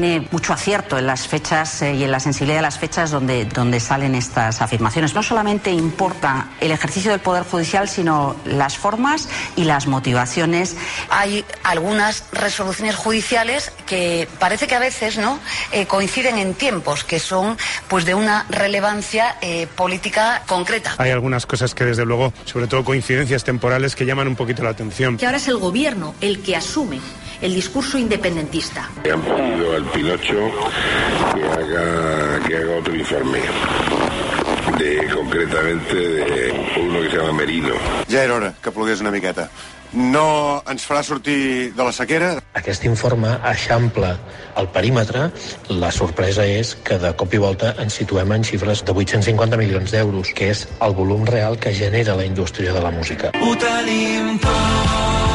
tiene mucho acierto en las fechas eh, y en la sensibilidad de las fechas donde, donde salen estas afirmaciones. No solamente importa el ejercicio del Poder Judicial, sino las formas y las motivaciones. Hay algunas resoluciones judiciales que parece que a veces no eh, coinciden en tiempos, que son pues de una relevancia eh, política concreta. Hay algunas cosas que desde luego, sobre todo coincidencias temporales, que llaman un poquito la atención. Que ahora es el gobierno el que asume el discurso independentista. Han pedido al Pinocho que haga, que haga otro informe. De, concretamente de uno que se llama Merino. Ja era hora que plogués una miqueta. No ens farà sortir de la sequera? Aquest informe eixampla el perímetre. La sorpresa és que de cop i volta ens situem en xifres de 850 milions d'euros, que és el volum real que genera la indústria de la música. Ho tenim tot.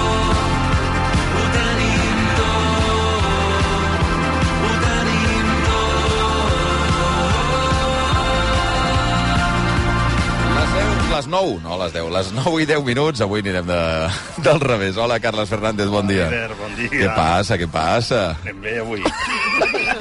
9, no les 10, les 9 i 10 minuts, avui anirem de, del revés. Hola, Carles Fernández, bon dia. Albert, bon dia. Què passa, què passa? Anem bé avui.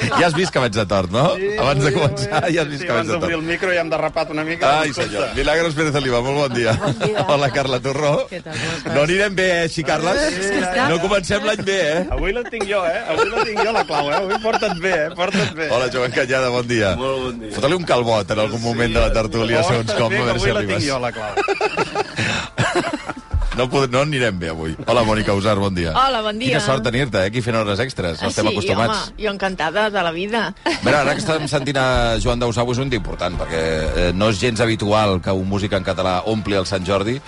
Ja has vist que vaig de tort, no? Sí, abans de avui, començar, avui. ja has vist sí, que vaig abans de d'obrir tort. el micro ja hem derrapat una mica. Ai, senyor. Milagros Pérez Oliva, molt bon dia. Bon dia. Hola, Carla Torró. Què tal? No anirem bé, eh, així, Carles? Sí, sí, sí. No comencem l'any bé, eh? Avui la tinc jo, eh? Avui la tinc jo, la clau, eh? Avui porta't bé, eh? Porta't bé. Hola, Joan Canyada, bon dia. Molt bon dia. Fota-li un calbot en algun moment de la tertúlia, segons com, bé, a que veure si avui la tinc arribes. jo, la clau. No, pod- no anirem bé avui. Hola, Mònica Usar, bon dia. Hola, bon dia. Quina sort tenir-te, eh? Aquí fent hores extres. No estem sí, acostumats. home, jo encantada de la vida. Mira, ara que estem sentint a Joan Dausà, és un dia important, perquè eh, no és gens habitual que un músic en català ompli el Sant Jordi.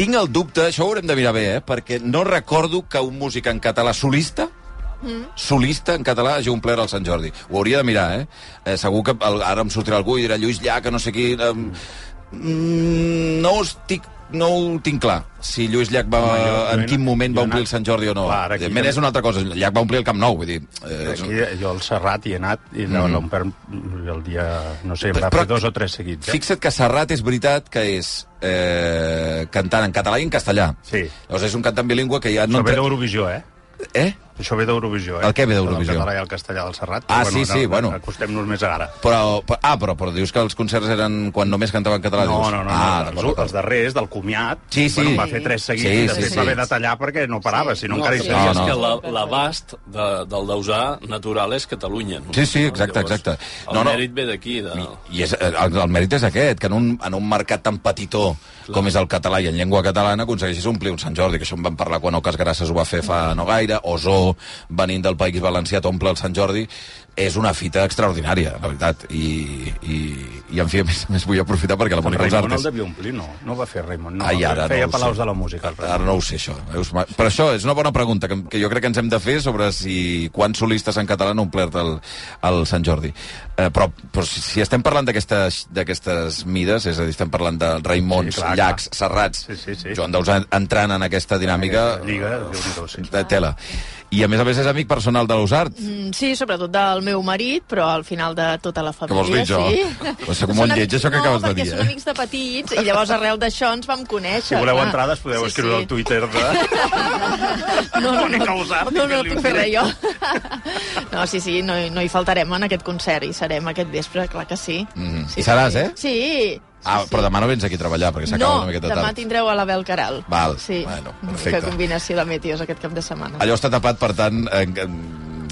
Tinc el dubte, això ho haurem de mirar bé, eh? perquè no recordo que un músic en català solista Mm. solista en català hagi omplert el Sant Jordi. Ho hauria de mirar, eh? eh segur que el, ara em sortirà algú i dirà Lluís Llach, que no sé qui... Eh, mm, no estic no ho tinc clar, si Lluís Llach va, Home, jo- en quin moment va omplir el Sant Jordi o no. Clar, aquí és una altra cosa. Llach va omplir el Camp Nou, vull dir... Eh, Aquí, jo al Serrat hi he anat i Mm. l'Ompert el dia, no sé, va però- fer dos o tres seguits. Eh? Fixa't que Serrat és veritat que és eh, cantant en català i en castellà. Sí. Llavors és un cantant bilingüe que ja No no... Ve entra- d'Eurovisió, eh? Eh? Això ve d'Eurovisió, eh? El què ve d'Eurovisió? El català i el castellà del Serrat. Ah, però sí, sí, no, bueno. Acostem-nos més a ara. Però, però, ah, però, però dius que els concerts eren quan només cantava en català? No, dius? no, no, ah, no, d'acord, els, els darrers, del comiat, Sí, sí. bueno, en va fer tres seguits Sí, i sí, després sí. va haver de tallar perquè no parava, si no, encara hi sí, seria. és no. que la- l'abast de, del dausà natural és Catalunya. No? Sí, sí, exacte, Llavors, exacte. El No, no. mèrit ve d'aquí. De... I és, eh, el, el mèrit és aquest, que en un, en un mercat tan petitó com és el català i en llengua catalana aconsegueixis omplir un Sant Jordi, que això en vam parlar quan Ocas Grasses ho va fer fa no gaire, Osó, venint del País Valencià, t'omple el Sant Jordi, és una fita extraordinària, la veritat. I, i, i en fi, a més, a més vull aprofitar perquè la Mònica Raimon el devia omplir, no. No va fer Raimon, no. Ai, ara Feia no Palaus sé. de la Música. Ara no ho sé, això. Veus? Però això és una bona pregunta que, que jo crec que ens hem de fer sobre si quants solistes en català han omplert el, el Sant Jordi. Eh, però, però si, si estem parlant d'aquestes mides, és a dir, estem parlant de Raimons, Sí, clar, Llacs, clar. Serrats, Sí, sí, sí. Joan Dausà entrant en aquesta dinàmica... Lliga, Déu-n'hi-do, sí. De tela. I a més a més és amic personal de l'Usart. Mm, Sí, sobretot del meu marit, però al final de tota la Què família, vols dir, jo? sí. Però soc molt Són lleig, això que no, acabes de perquè dir, són eh? amics de petits, i llavors arrel d'això ens vam conèixer. Si voleu entrades, podeu Sí, escriure sí. al Twitter de... No, no, no, Usart, no, que no, li puc fer res jo. No, sí, sí, no, no hi faltarem en aquest concert, i serem aquest vespre, clar que sí. Mm. sí I seràs, eh? Sí. Ah, però demà no vens aquí a treballar, perquè s'acaba No, una miqueta demà tard. tindreu a la Bel Caral. Val, sí. bueno, Que perfecte. combinació de meteos aquest cap de setmana. Allò està tapat, per tant, en,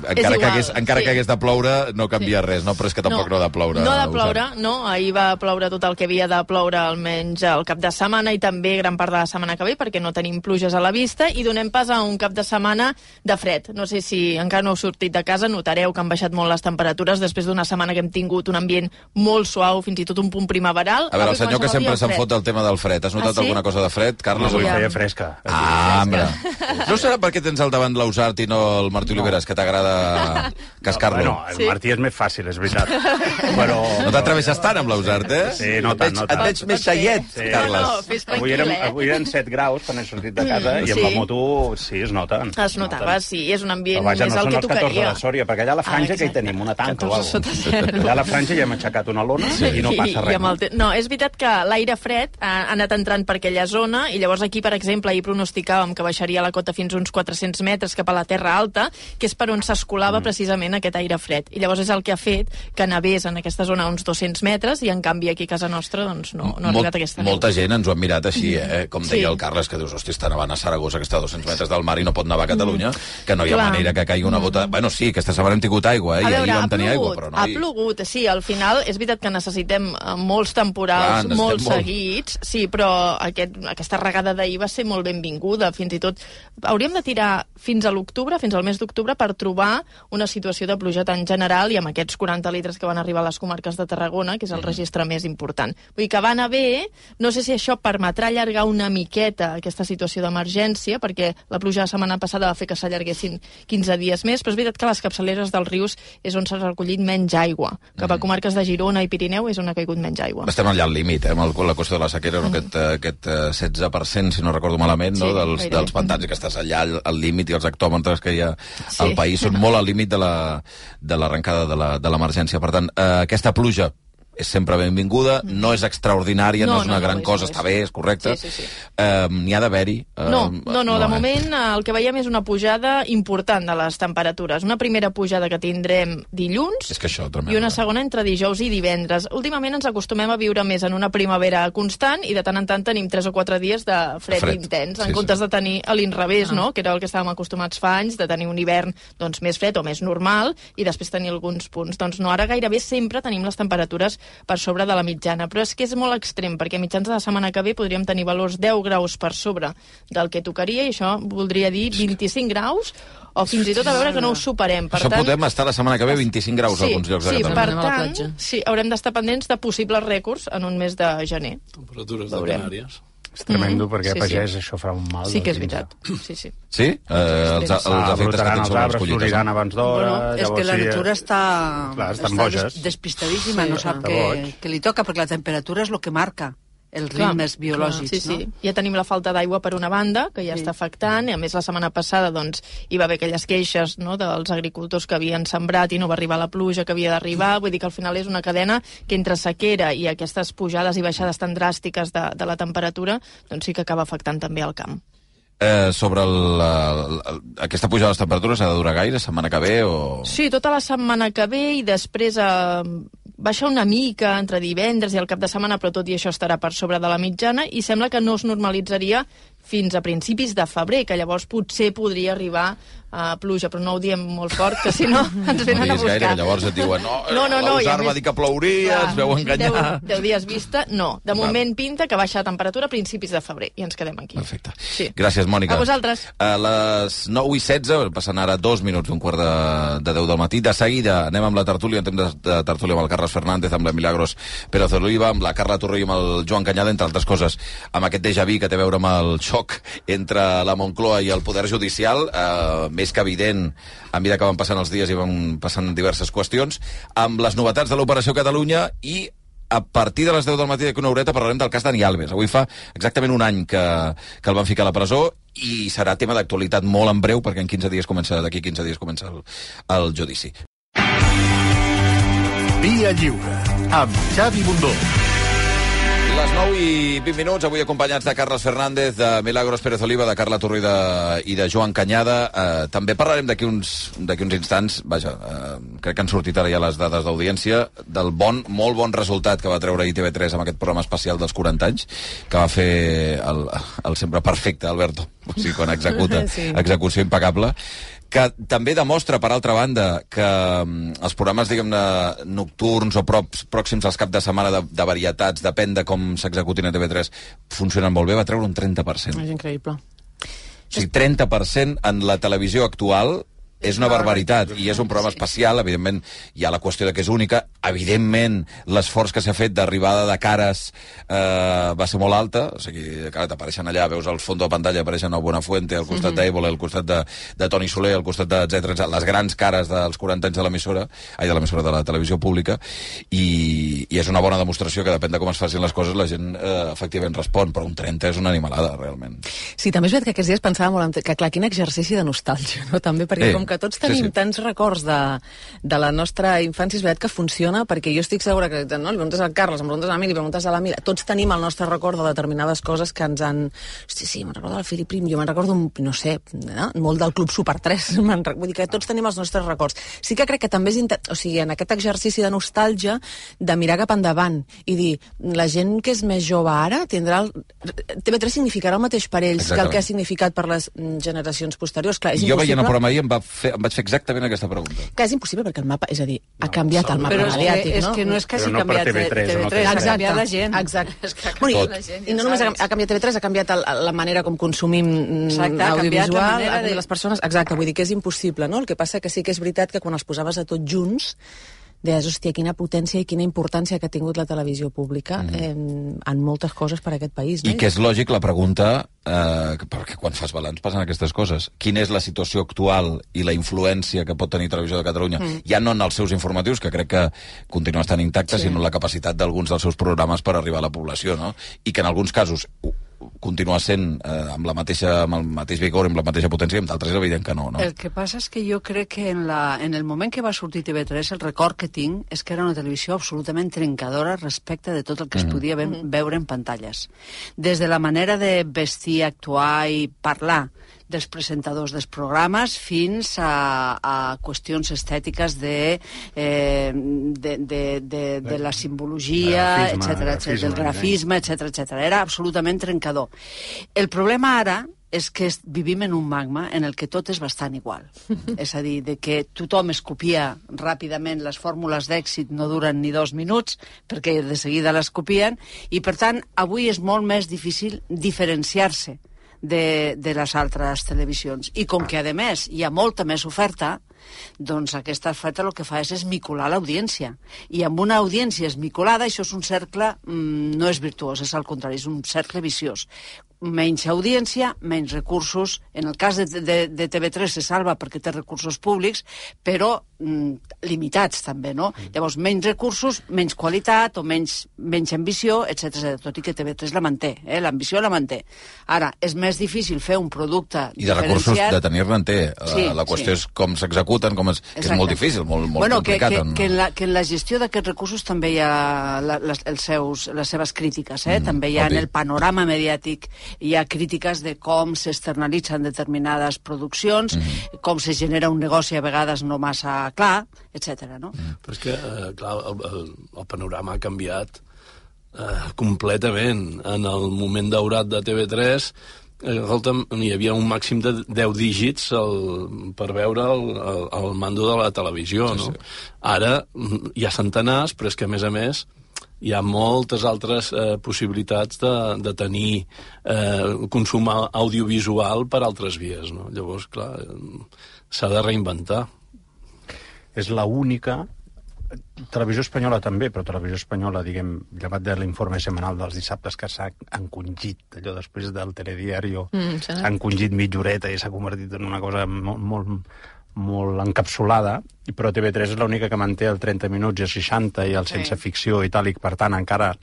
en, encara, que hagués, encara sí. que hagués de ploure, no canvia res, no? Però és que tampoc no, ha de ploure. No ha de ploure, saps. no. Ahir va ploure tot el que havia de ploure almenys el cap de setmana i també gran part de la setmana que ve perquè no tenim pluges a la vista i donem pas a un cap de setmana de fred. No sé si encara no heu sortit de casa, notareu que han baixat molt les temperatures després d'una setmana que hem tingut un ambient molt suau, fins i tot un punt primaveral. A veure, el senyor que sempre se'n fot del tema del fred. Has notat Ah, sí? alguna cosa de fred, Carles? Avui no? feia fresca. Ah, home. No serà perquè tens al davant l'Ausart i no el Martí Oliveres, que t'agrada cascar-lo? Bueno, el Sí. Martí és més fàcil, és veritat. Però... No t'atreveixes tant amb l'Ausart, eh? Sí, no tant, no tant. Et veig més xaiet, Sí. Carles. No, no, fes Avui eren, eh? avui eren 7 graus quan he sortit de casa Mm, i amb sí. la moto sí, es noten. Es notava, sí, és un ambient Però vaja, més no el són que els 14 tocaria. de Sòria, perquè allà a la franja Ah, que hi tenim, una tanca o 14 alguna zero. Allà a la franja ja hem aixecat una lona i no passa I, res. amb el te... No, és veritat que l'aire fred ha, anat entrant per aquella zona i llavors aquí, per exemple, ahir pronosticàvem que baixaria la cota fins uns 400 metres cap a la Terra Alta, que és per on se es colava mm. precisament aquest aire fred. I llavors és el que ha fet que nevés en aquesta zona uns 200 metres i en canvi aquí a casa nostra doncs, no, no ha arribat aquesta neu. Molta gent ens ho ha mirat així, eh? com deia sí. el Carles, que dius, hosti, està nevant a Saragossa, que està a 200 metres del mar i no pot nevar a Catalunya, mm. que no hi ha Clar. manera que caigui una gota... Mm. Bueno, sí, aquesta setmana hem tingut aigua, eh? A i veure, ahir vam tenir aigua, però no... Ha plogut, sí, al final és veritat que necessitem eh, molts temporals Clar, molt necessitem molt. seguits, sí, però aquest, aquesta regada d'ahir va ser molt benvinguda, fins i tot hauríem de tirar fins a l'octubre, fins al mes d'octubre, per trobar una situació de pluja tan general i amb aquests 40 litres que van arribar a les comarques de Tarragona, que és el registre més important. Vull dir que va anar bé, no sé si això permetrà allargar una miqueta aquesta situació d'emergència, perquè la pluja la setmana passada va fer que s'allarguessin 15 dies més, però és veritat que a les capçaleres dels rius és on s'ha recollit menys aigua. Cap a comarques de Girona i Pirineu és on ha caigut menys aigua. Estem allà al límit, eh, amb el, la qüestió de la sequera, no? aquest, eh, aquest eh, 16%, si no recordo malament, no? Sí, dels, dels pantans, que estàs allà al, al límit, i els hectòmetres que hi ha Sí. al país són molt al límit de la- de l'arrencada de la- de l'emergència. Per tant, eh, aquesta pluja és sempre benvinguda, no és extraordinària, no, No, és una no, no gran és, cosa, no està bé, és correcte. Sí, sí, sí. Eh, N'hi ha d'haver-hi? Eh, No, no, no, de eh? moment eh, el que veiem és una pujada important de les temperatures. Una primera pujada que tindrem dilluns És que això, i una segona entre dijous i divendres. Últimament ens acostumem a viure més en una primavera constant i de tant en tant tenim 3 o 4 dies de fred, Fred. intens, en Sí, comptes sí. de tenir a l'inrevés, no? que era el que estàvem acostumats fa anys, de tenir un hivern doncs, més fred o més normal i després tenir alguns punts. Doncs no, ara gairebé sempre tenim les temperatures per sobre de la mitjana, però és que és molt extrem, perquè a mitjans de la setmana que ve podríem tenir valors 10 graus per sobre del que tocaria, i això voldria dir 25 graus, o fins i tot a veure que no ho superem. Per Això tant, podem estar la setmana que ve 25 graus a alguns llocs de sí, Catalunya. per tant, sí, haurem d'estar pendents de possibles rècords en un mes de gener. Temperatures de Veurem. Canàries. És tremendo, Mhm. perquè Sí, a sí. pagès això farà un mal. Sí que és veritat. Sí, sí. Sí? Eh, els, els efectes que els sobre les arbres, floriran abans d'hora... Bueno, és que la sí, natura està, Clar, estan està boges. des, despistadíssima, Sí, no sap què li toca, perquè la temperatura és el que marca els Clar, ritmes biològics, clar, sí, no? sí. Ja tenim la falta d'aigua per una banda, que ja Sí. està afectant, i a més la setmana passada doncs, hi va haver aquelles queixes no, dels agricultors que havien sembrat i no va arribar la pluja que havia d'arribar, vull dir que al final és una cadena que entre sequera i aquestes pujades i baixades tan dràstiques de, de la temperatura, doncs sí que acaba afectant també el camp. Eh, sobre el, el, el, aquesta pujada de les temperatures ha de durar gaire, setmana que ve o... Sí, tota la setmana que ve i després eh, baixar una mica entre divendres i el cap de setmana, però tot i això estarà per sobre de la mitjana i sembla que no es normalitzaria fins a principis de febrer, que llavors potser podria arribar a pluja, però no ho diem molt fort, que si no ens No venen a diguis buscar. gaire, llavors et diuen no, No, no, no, i a l'Eusar va dir que plouria, Clar, ens veu enganyar. Deu, deu dies vista, no. De moment pinta que baixa la temperatura a principis de febrer i ens quedem aquí. Perfecte. Sí. Gràcies, Mònica. A vosaltres. A les 9 i 16, passant ara dos minuts d'un quart de, de 10 del matí, de seguida anem amb la tertúlia, en temps de, de tertúlia amb el Carles Fernández, amb la Milagros Pérez Oliva, amb la Carla Torrell i amb el Joan Canyada, entre altres coses, amb aquest déjà vu que té a veure amb el xoc entre la Moncloa i el Poder Judicial, eh, més que evident a mesura que van passant els dies i van passant diverses qüestions, amb les novetats de l'Operació Catalunya i a partir de les 10 del matí d'aquí una horeta parlarem del cas Dani Alves. Avui fa exactament un any que, que el van ficar a la presó i serà tema d'actualitat molt en breu perquè en 15 dies comença, d'aquí 15 dies comença el, el judici. Via Lliure, amb Xavi Bundó. Les 9 i 20 minuts, avui acompanyats de Carles Fernández, de Milagros Pérez Oliva, de Carla Torri de, i de Joan Canyada. Eh, també parlarem d'aquí uns, uns instants, vaja, eh, crec que han sortit ara ja les dades d'audiència, del bon, molt bon resultat que va treure ITV3 amb aquest programa especial dels 40 anys, que va fer el, el sempre perfecte, Alberto, o sigui, quan executa, Sí. execució impecable que també demostra, per altra banda, que mm, els programes, diguem-ne, nocturns o props, pròxims als cap de setmana de, de varietats, depèn de com s'executin a TV3, funcionen molt bé, va treure un 30%. És increïble. O sigui, 30% en la televisió actual és una barbaritat i és un programa especial, evidentment hi ha la qüestió de que és única, evidentment l'esforç que s'ha fet d'arribada de cares eh, va ser molt alta, o sigui, clar, t'apareixen allà, veus al fons de pantalla, apareixen el Buenafuente, al costat Mhm. d'Ébola, al costat de, de Toni Soler, al costat de, etc, les grans cares dels 40 anys de l'emissora, ai, de l'emissora de la televisió pública, i, i és una bona demostració que depèn de com es facin les coses, la gent eh, efectivament respon, però un 30 és una animalada, realment. Sí, també és veritat que aquests dies pensava molt en... que clar, quin exercici de nostàlgia, no? També, perquè Eh. com que tots tenim Sí, sí. tants records de, de la nostra infància, és veritat que funciona, perquè jo estic segura que no, li preguntes al Carles, em preguntes a mi, li preguntes a la Mira, tots tenim el nostre record de determinades coses que ens han... Hosti, sí, me'n recordo del Filip Prim, jo me'n recordo, no sé, no? molt del Club Super 3, me'n rec- vull dir que tots tenim els nostres records. Sí que crec que també és, inte- o sigui, en aquest exercici de nostàlgia, de mirar cap endavant i dir, la gent que és més jove ara tindrà... El... TV3 significarà el mateix per ells que el Exactament. que ha significat per les mm, generacions posteriors. Clar, és Jo veient el impossible- programa ahir em, va fer, em vaig fer exactament aquesta pregunta. que és impossible perquè el mapa, és a dir, ha canviat el mapa Però és que- mediàtic, és no? que no és que Però hagi no canviat TV3, TV3, no té ha res. canviat la gent. Exacte. És que ha Bueno, canviat i, la gent, I no ja només ha, canviat TV3, ha canviat el, la manera com consumim Exacte, ha canviat la audiovisual, manera ha canviat de- les persones... Exacte, vull dir que és impossible, no? El que passa que sí que és veritat que quan els posaves a tots junts, deies, hòstia, quina potència i quina importància que ha tingut la televisió pública Mhm. en, en moltes coses per a aquest país. No? I que és lògic la pregunta, eh, perquè quan fas balanç passen aquestes coses. Quina és la situació actual i la influència que pot tenir Televisió de Catalunya? Mm. Ja no en els seus informatius, que crec que continua estant intacte, Sí. sinó en la capacitat d'alguns dels seus programes per arribar a la població, no? I que en alguns casos ho- continua sent eh, amb, la mateixa, amb el mateix vigor, amb la mateixa potència, i amb d'altres és evident que no, no? El que passa és que jo crec que en, la, en el moment que va sortir TV3, el record que tinc és que era una televisió absolutament trencadora respecte de tot el que es Mhm. podia ve veure en pantalles. Des de la manera de vestir, actuar i parlar dels presentadors dels programes fins a, a qüestions estètiques de, eh, de, de, de, de la simbologia, etc etc del grafisme, etc etc. Era absolutament trencador. El problema ara és que vivim en un magma en el que tot és bastant igual. és a dir, de que tothom es copia ràpidament, les fórmules d'èxit no duren ni dos minuts, perquè de seguida les copien, i per tant, avui és molt més difícil diferenciar-se de, de les altres televisions. I com que, a més, hi ha molta més oferta, doncs aquesta oferta el que fa és esmicular l'audiència. I amb una audiència esmiculada, això és un cercle, mm, no és virtuós, és al contrari, és un cercle viciós. Menys audiència, menys recursos. En el cas de, de, de TV3 se salva perquè té recursos públics, però mm, limitats també, no? Llavors, menys recursos, menys qualitat o menys, menys ambició, etc. Tot i que TV3 la manté, eh? l'ambició la manté. Ara, és més difícil fer un producte I de recursos de tenir-ne en té. La, Sí, la qüestió sí. és com s'executen, com és, que és molt difícil, molt, molt bueno, que, complicat. que, en- que, en la, que en la gestió d'aquests recursos també hi ha la, les, els seus, les seves crítiques. Eh? Mm, també hi ha obvi. en el panorama mediàtic hi ha crítiques de com s'externalitzen determinades produccions, mm. com se genera un negoci a vegades no massa clar, etc. No? Mm. Però és que, eh, clar, el, el, el panorama ha canviat eh, completament. En el moment daurat de TV3, eh, escolta'm, hi havia un màxim de 10 dígits el, per veure el, el, el mando de la televisió, Sí, no? sí. Ara mm, hi ha centenars, però és que, a més a més, hi ha moltes altres eh, possibilitats de, de tenir eh, consum au- audiovisual per altres vies, no? Llavors, clar, eh, s'ha de reinventar. És la única televisió espanyola també, però televisió espanyola, diguem, llevat de l'informe setmanal dels dissabtes que s'ha encongit, allò després del telediario, Mm, s'ha encongit mitja horeta i s'ha convertit en una cosa molt, molt, molt encapsulada, però TV3 és l'única que manté el 30 minuts i el 60 i el sense ficció i tal, i per tant encara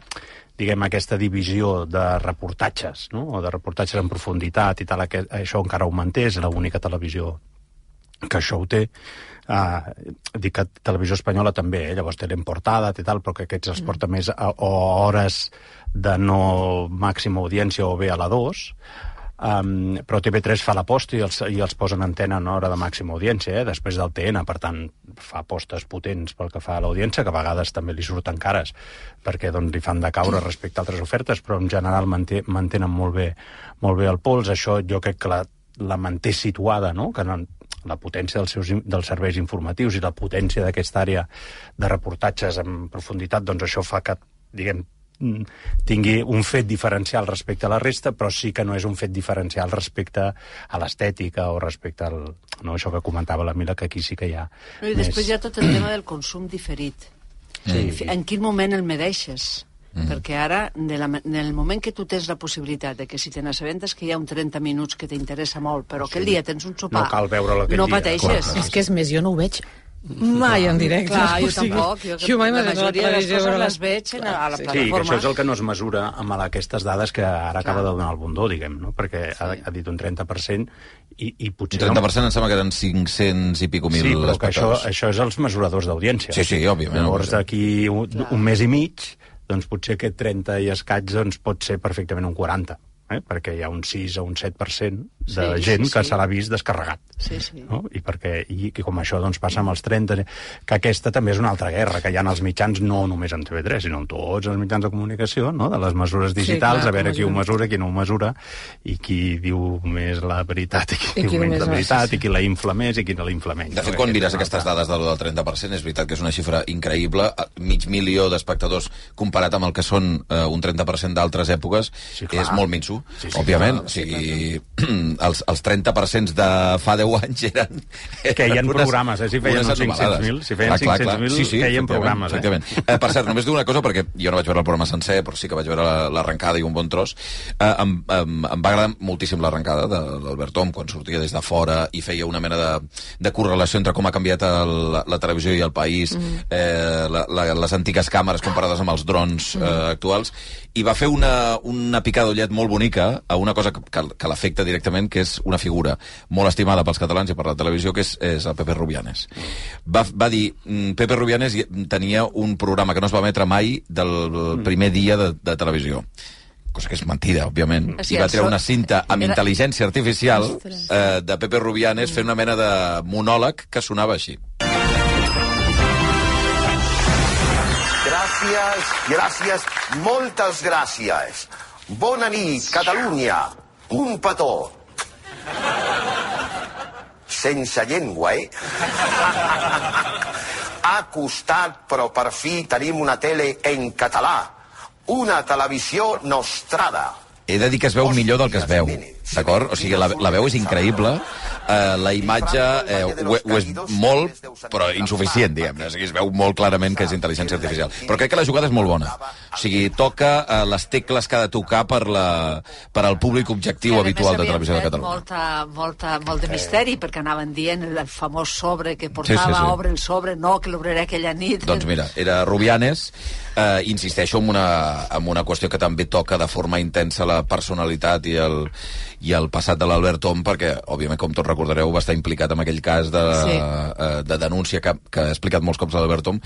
diguem, aquesta divisió de reportatges, no? o de reportatges en profunditat i tal, aquest, això encara ho manté, és l'única televisió que això ho té. Uh, dic que televisió espanyola també, eh? llavors té l'emportada i tal, però que aquests els porta més a, a hores de no màxima audiència o bé a la 2, Um, però TV3 fa l'aposta i, els, i els posa en antena en hora de màxima audiència, eh? després del TN, per tant, fa apostes potents pel que fa a l'audiència, que a vegades també li surten cares, perquè doncs, li fan de caure respecte a altres ofertes, però en general manté, mantenen molt bé, molt bé el pols. Això jo crec que la, la manté situada, no? que no, la potència dels, seus, dels serveis informatius i la potència d'aquesta àrea de reportatges en profunditat, doncs això fa que, diguem, mm, tingui un fet diferencial respecte a la resta, però sí que no és un fet diferencial respecte a l'estètica o respecte al... No, això que comentava la Mila, que aquí sí que hi ha No, I després hi ha tot el tema del consum diferit. Sí. En quin moment el medeixes? Mm. Perquè ara, de la, en el moment que tu tens la possibilitat de que si te n'assabentes que hi ha un 30 minuts que t'interessa molt, però aquell dia tens un sopar, No cal veure-lo aquell no dia, pateixes. clar, És que és més, jo no ho veig Mai en directe. Clar, jo tampoc. Jo, jo mai la majoria de les coses veure les veig en, a la Sí, que plataforma. això és el que no es mesura amb aquestes dades que ara acaba de donar el Bundó, diguem, no? perquè ha, ha dit un 30% i, i potser... 30% em sembla que eren 500 i pico mil Sí, però que això, espectadors. això és els mesuradors d'audiència. Sí, sí, òbviament. Llavors, d'aquí un, un mes i mig, doncs potser aquest 30 i escaig doncs, pot ser perfectament un 40, eh? perquè hi ha un 6 o un 7% de Sí, gent sí, que sí. se l'ha vist descarregat. Sí, sí. No? I, perquè, i, i com això doncs, passa amb els 30, que aquesta també és una altra guerra, que hi ha en els mitjans, no només en TV3, sinó en tots els mitjans de comunicació, no? de les mesures digitals, clar, a veure qui ho mesura. qui no ho mesura, i qui diu més la veritat i qui, I qui diu menys la veritat, sí, i qui la infla més i qui no la infla menys. De fet, quan mires aquestes dades de lo del 30%, és veritat que és una xifra increïble. Mig milió d'espectadors comparat amb el que són eh, un 30% d'altres èpoques, sí, clar. és molt minso, Sí, sí, òbviament. clar, o sigui, els, els 30% de fa 10 anys eren... Que hi ha eren programes, eh? Si feien unes uns 500.000, animalades. si feien Clar, clar, clar. 500.000, sí, sí, feien efectivament, programes, eh? Efectivament. Eh, per cert, només dic una cosa, perquè jo no vaig veure el programa sencer, però sí que vaig veure la- l'arrencada i un bon tros. Eh, em, em, em va agradar moltíssim l'arrencada de l'Albert Tom, quan sortia des de fora i feia una mena de, de correlació entre com ha canviat el, la, la televisió i el país, Mhm. eh, la, la, les antigues càmeres comparades amb els drons eh, actuals, i va fer una, una picada d'ullet molt bonica a una cosa que, que, que l'afecta directament, que és una figura molt estimada pels catalans i per la televisió, que és, és el Pepe Rubianes. Va, va dir, mm, Pepe Rubianes tenia un programa que no es va emetre mai del primer dia de, de televisió. Cosa que és mentida, òbviament, O sigui, i va treure una cinta amb era- intel·ligència artificial eh, de Pepe Rubianes fent una mena de monòleg que sonava així. Gràcies, gràcies, moltes gràcies. Bona nit, Catalunya. Un petó. Sense llengua, eh? Ha costat, però per fi tenim una tele en català. Una televisió nostrada. He de dir que es veu millor del que es veu, d'acord? O sigui, la, la veu és increïble, eh, la imatge eh, ho, ho és molt, però insuficient, diguem-ne. O sigui, es veu molt clarament que és intel·ligència artificial. Però crec que la jugada és molt bona. O sigui, toca eh, les tecles que ha de tocar per, la, per al públic objectiu habitual de Televisió de Catalunya. Molta, molta, molt de misteri, perquè anaven dient el, el famós sobre que portava, Sí, sí, sí. obre el sobre, no, que l'obriré aquella nit. Doncs mira, era Rubianes, eh, insisteixo en una, en una qüestió que també toca de forma intensa la personalitat i el, i el passat de l'Albert Tom, perquè, òbviament, com tots recordareu, va estar implicat en aquell cas de, Sí. eh, de denúncia que, que ha explicat molts cops l'Albert Tom,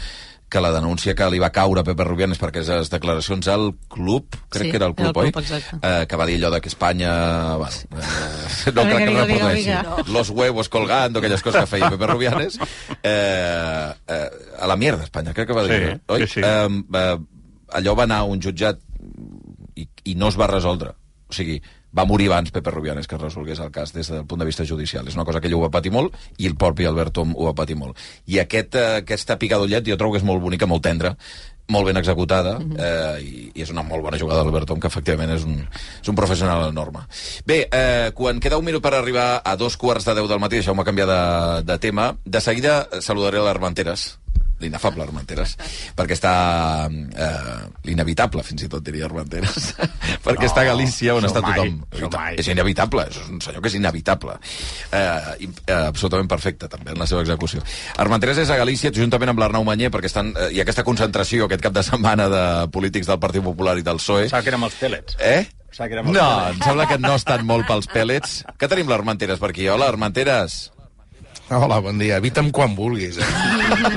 que la denúncia que li va caure a Pepe Rubianes perquè les declaracions al club, crec Sí, que era el club, el club, oi? exacte. Eh, que va dir allò de que Espanya... Bueno, eh, no crec que vinga, reprodueixi. vinga. Los huevos colgando, aquelles coses que feia Pepe Rubianes. Eh, eh, a la mierda, Espanya, crec que va dir. Sí, no? oi? sí, sí. Eh, eh, allò va anar a un jutjat i, i no es va resoldre. O sigui, va morir abans Pepe Rubianes que es resolgués el cas des del punt de vista judicial. És una cosa que ell ho va patir molt i el propi Albert Tom ho va patir molt. I aquest, eh, aquesta picadollet jo trobo que és molt bonica, molt tendra, molt ben executada eh, i, i és una molt bona jugada d'Albert Tom, que efectivament és un, és un professional enorme. Bé, eh, quan queda un minut per arribar a dos quarts de deu del matí, deixeu-me canviar de, de tema, de seguida saludaré l'Armenteres, l'inefable Armenteres, perquè està eh, l'inevitable, fins i tot diria Armenteres, perquè No, està a Galícia on està mai, tothom. mai. És inevitable, és un senyor que és inevitable. Eh, i- eh, absolutament perfecte, també, en la seva execució. Armenteres és a Galícia, juntament amb l'Arnau Manyer, perquè estan, eh, hi ha aquesta concentració aquest cap de setmana de polítics del Partit Popular i del PSOE. Pensava que érem els pèl·lets. Eh? Pensava que érem els No, pèl·lets. em sembla que no estan molt pels pèl·lets. Que tenim l'Armenteres per aquí? Hola, Armenteres. Hola, bon dia. Evita'm quan vulguis, eh?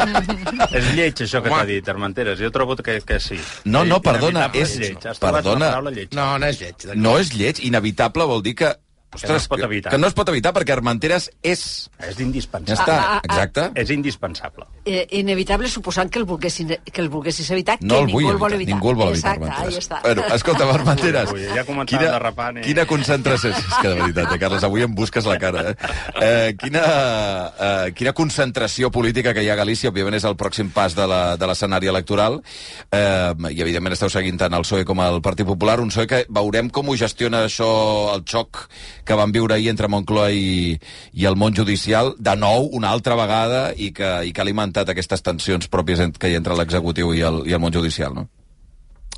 És lleig, això que t'ha dit, Armenteres. Jo trobo que, que sí. No, no, perdona, és... lleig. Has Perdona. lleig. No, no és lleig. No és lleig, inevitable vol dir que... Que no es pot evitar. Que no es pot evitar perquè Armenteres és... És indispensable. Ja està, Ah, ah, ah. exacte. És indispensable. Eh, inevitable suposant que el volguessin, que el volguessis evitar, No que el ningú el vol evitar, ningú el vol evitar, Exacte, ahí Armenteres. està. Bueno, escolta, Armenteres, Ui, ja quina, derrapant, eh? quina concentració... És que de veritat, eh, Carles, avui em busques la cara, eh? eh quina, eh, quina concentració política que hi ha a Galícia, òbviament és el pròxim pas de la- de l'escenari electoral, eh, i evidentment esteu seguint tant el PSOE com el Partit Popular, un PSOE que veurem com ho gestiona això, el xoc que van viure ahir entre Moncloa i, i el món judicial, de nou, una altra vegada, i que, i que ha alimentat aquestes tensions pròpies que hi entre l'executiu i, el, i el món judicial, no?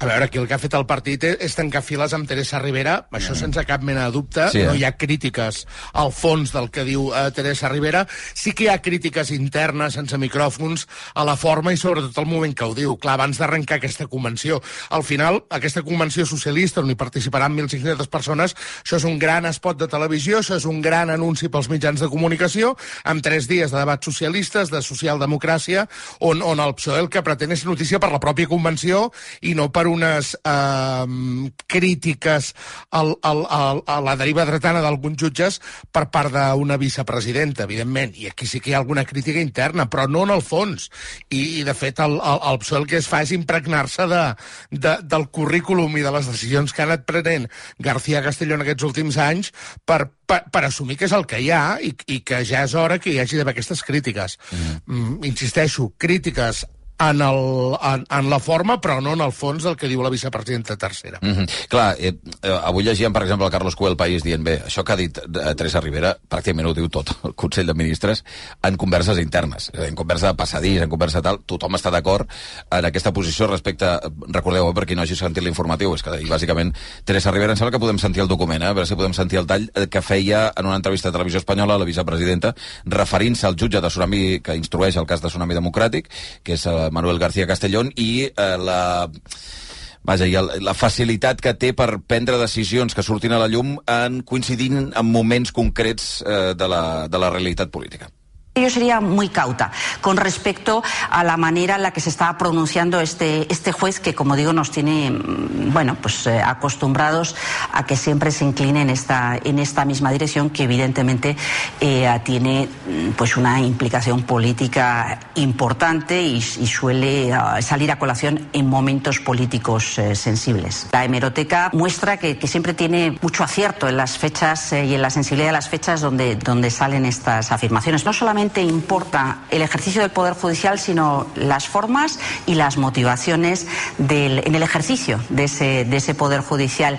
A veure, aquí el que ha fet el partit és, és tancar files amb Teresa Rivera, això Mm. sense cap mena de dubte, Sí, eh? no hi ha crítiques al fons del que diu eh, Teresa Rivera, sí que hi ha crítiques internes, sense micròfons, a la forma i sobretot al moment que ho diu. Clar, abans d'arrencar aquesta convenció. Al final, aquesta convenció socialista, on hi participaran 1.500 persones, això és un gran espot de televisió, això és un gran anunci pels mitjans de comunicació, amb tres dies de debats socialistes, de socialdemocràcia, on, on el PSOE el que pretén és notícia per la pròpia convenció i no per unes eh, crítiques al, al, al, a la deriva dretana d'alguns jutges per part d'una vicepresidenta, evidentment. I aquí sí que hi ha alguna crítica interna, però no en el fons. I, i de fet, el, el, el PSOE el que es fa és impregnar-se de, de, del currículum i de les decisions que ha anat prenent García Castellón aquests últims anys per, per, per assumir que és el que hi ha i, i que ja és hora que hi hagi d'haver aquestes crítiques. Mm. Mm, insisteixo, crítiques en, el, en, en la forma, però no en el fons del que diu la vicepresidenta tercera. Mm -hmm. Clar, eh, eh, avui llegíem, per exemple, el Carlos Cuel País dient, bé, això que ha dit eh, Teresa Rivera pràcticament ho diu tot el Consell de Ministres en converses internes, dir, en conversa de passadís, en conversa tal, tothom està d'acord en aquesta posició respecte, recordeu, eh, per qui no hagi sentit l'informatiu, és que, i bàsicament, Teresa Rivera, em sembla que podem sentir el document, eh, a veure si podem sentir el tall eh, que feia en una entrevista a Televisió Espanyola la vicepresidenta, referint-se al jutge de Tsunami que instrueix el cas de Tsunami Democràtic, que és eh, Manuel García Castellón, i eh, la Vaja, i el, la facilitat que té per prendre decisions que surtin a la llum en coincidint en moments concrets eh, de, la, de la realitat política. Yo sería muy cauta con respecto a la manera en la que se está pronunciando este, este juez que, como digo, nos tiene mm, bueno, pues, eh, acostumbrados a que siempre se incline en esta, en esta misma dirección que evidentemente eh, tiene mm, pues, una implicación política importante y, suele uh, salir a colación en momentos políticos eh, sensibles. La hemeroteca muestra que, que, siempre tiene mucho acierto en las fechas y en la sensibilidad de las fechas donde, donde salen estas afirmaciones. No solamente importa el ejercicio del Poder Judicial, sino las formas y las motivaciones del, en el ejercicio de ese, de ese Poder Judicial.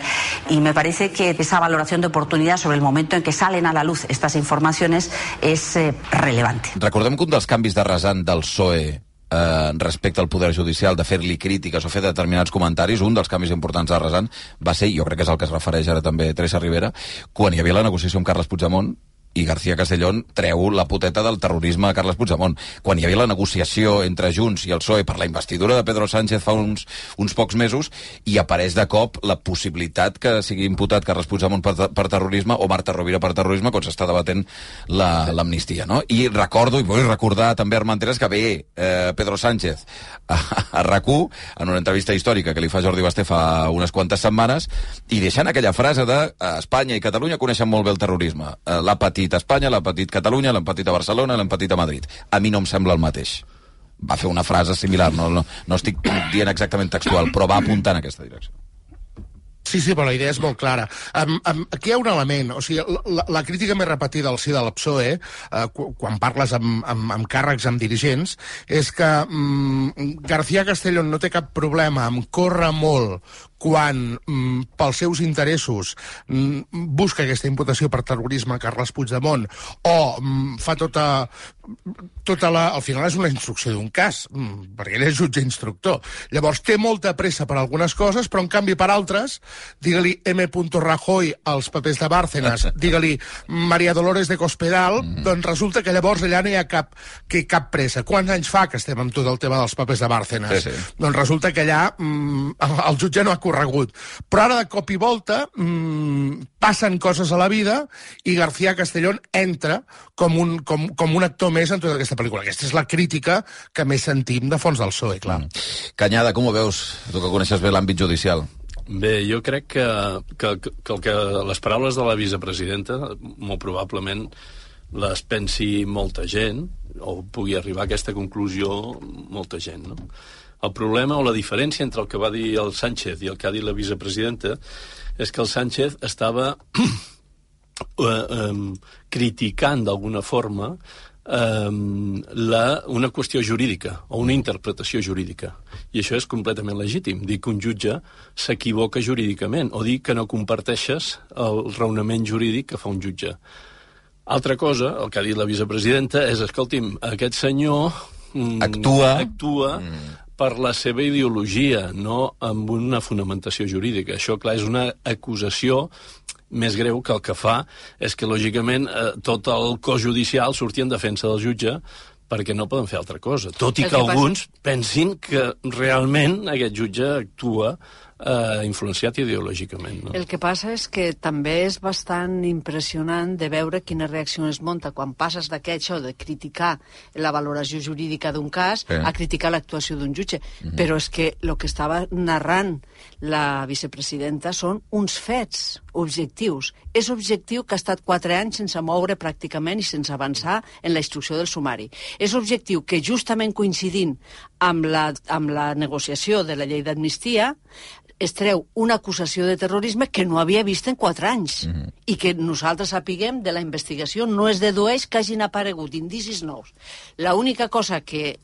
Y me parece que esa valoración de oportunidad sobre el momento en que salen a la luz estas informaciones es eh, relevante. Recordem que un dels canvis de rasant del PSOE eh, respecte al Poder Judicial, de fer-li crítiques o fer determinats comentaris, un dels canvis importants de Rasant va ser, jo crec que és el que es refereix ara també Teresa Rivera, quan hi havia la negociació amb Carles Puigdemont, i García Castellón treu la poteta del terrorisme a Carles Puigdemont. Quan hi havia la negociació entre Junts i el PSOE per la investidura de Pedro Sánchez fa uns, uns pocs mesos i apareix de cop la possibilitat que sigui imputat Carles Puigdemont per, per terrorisme o Marta Rovira per terrorisme quan s'està debatent l'amnistia, la, no? I recordo, i vull recordar també, Armenteres, que ve eh, Pedro Sánchez a, a rac en una entrevista històrica que li fa Jordi Basté fa unes quantes setmanes i deixant aquella frase de Espanya i Catalunya coneixen molt bé el terrorisme. Eh, l'ha patit a Espanya, l'ha patit Catalunya, l'han patit a Barcelona, l'han patit a Madrid. A mi no em sembla el mateix. Va fer una frase similar, no, no, no estic dient exactament textual, però va apuntar en aquesta direcció. Sí, sí, però la idea és molt clara. Um, um, aquí hi ha un element, o sigui, la, la crítica més repetida al si de la PSOE, uh, quan parles amb, amb, amb càrrecs, amb dirigents, és que um, García Castellón no té cap problema amb córrer molt quan, mm, pels seus interessos, mm, busca aquesta imputació per terrorisme a Carles Puigdemont o mm, fa tota, tota la... Al final és una instrucció d'un cas, perquè ell és jutge instructor. Llavors té molta pressa per algunes coses, però en canvi per altres, digue-li M. Rajoy als papers de Bárcenas, digue-li Maria Dolores de Cospedal, mm. doncs resulta que llavors allà no hi ha cap, que cap pressa. Quants anys fa que estem amb tot el tema dels papers de Bárcenas? Sí, sí. Doncs resulta que allà el, jutge no ha corregut. Però ara, de cop i volta, mmm, passen coses a la vida i García Castellón entra com un, com, com un actor més en tota aquesta pel·lícula. Aquesta és la crítica que més sentim de fons del PSOE, clar. Mm. Canyada, com ho veus? Tu que coneixes bé l'àmbit judicial. Bé, jo crec que, que, que, el que les paraules de la vicepresidenta, molt probablement, les pensi molta gent, o pugui arribar a aquesta conclusió molta gent, no? El problema o la diferència entre el que va dir el Sánchez i el que ha dit la vicepresidenta és que el Sánchez estava eh, eh, criticant d'alguna forma eh, la, una qüestió jurídica o una interpretació jurídica. I això és completament legítim, dir que un jutge s'equivoca jurídicament o dir que no comparteixes el raonament jurídic que fa un jutge. Altra cosa, el que ha dit la vicepresidenta, és, escolti'm, aquest senyor actua, actua mm. Per la seva ideologia, no amb una fonamentació jurídica. Això, clar, és una acusació més greu que el que fa és que, lògicament, eh, tot el cos judicial surti en defensa del jutge perquè no poden fer altra cosa. Tot i El que, que passa- alguns pensin que realment aquest jutge actua eh, influenciat ideològicament. No? El que passa és que també és bastant impressionant de veure quina reacció es monta quan passes d'aquest això de criticar la valoració jurídica d'un cas Sí. a criticar l'actuació d'un jutge. Mhm. Però és que el que estava narrant la vicepresidenta són uns fets objectius. És objectiu que ha estat quatre anys sense moure pràcticament i sense avançar en la instrucció del sumari. És objectiu que justament coincidint amb la, amb la negociació de la llei d'amnistia es treu una acusació de terrorisme que no havia vist en quatre anys Mhm. i que nosaltres sapiguem de la investigació no es dedueix que hagin aparegut indicis nous. La única cosa que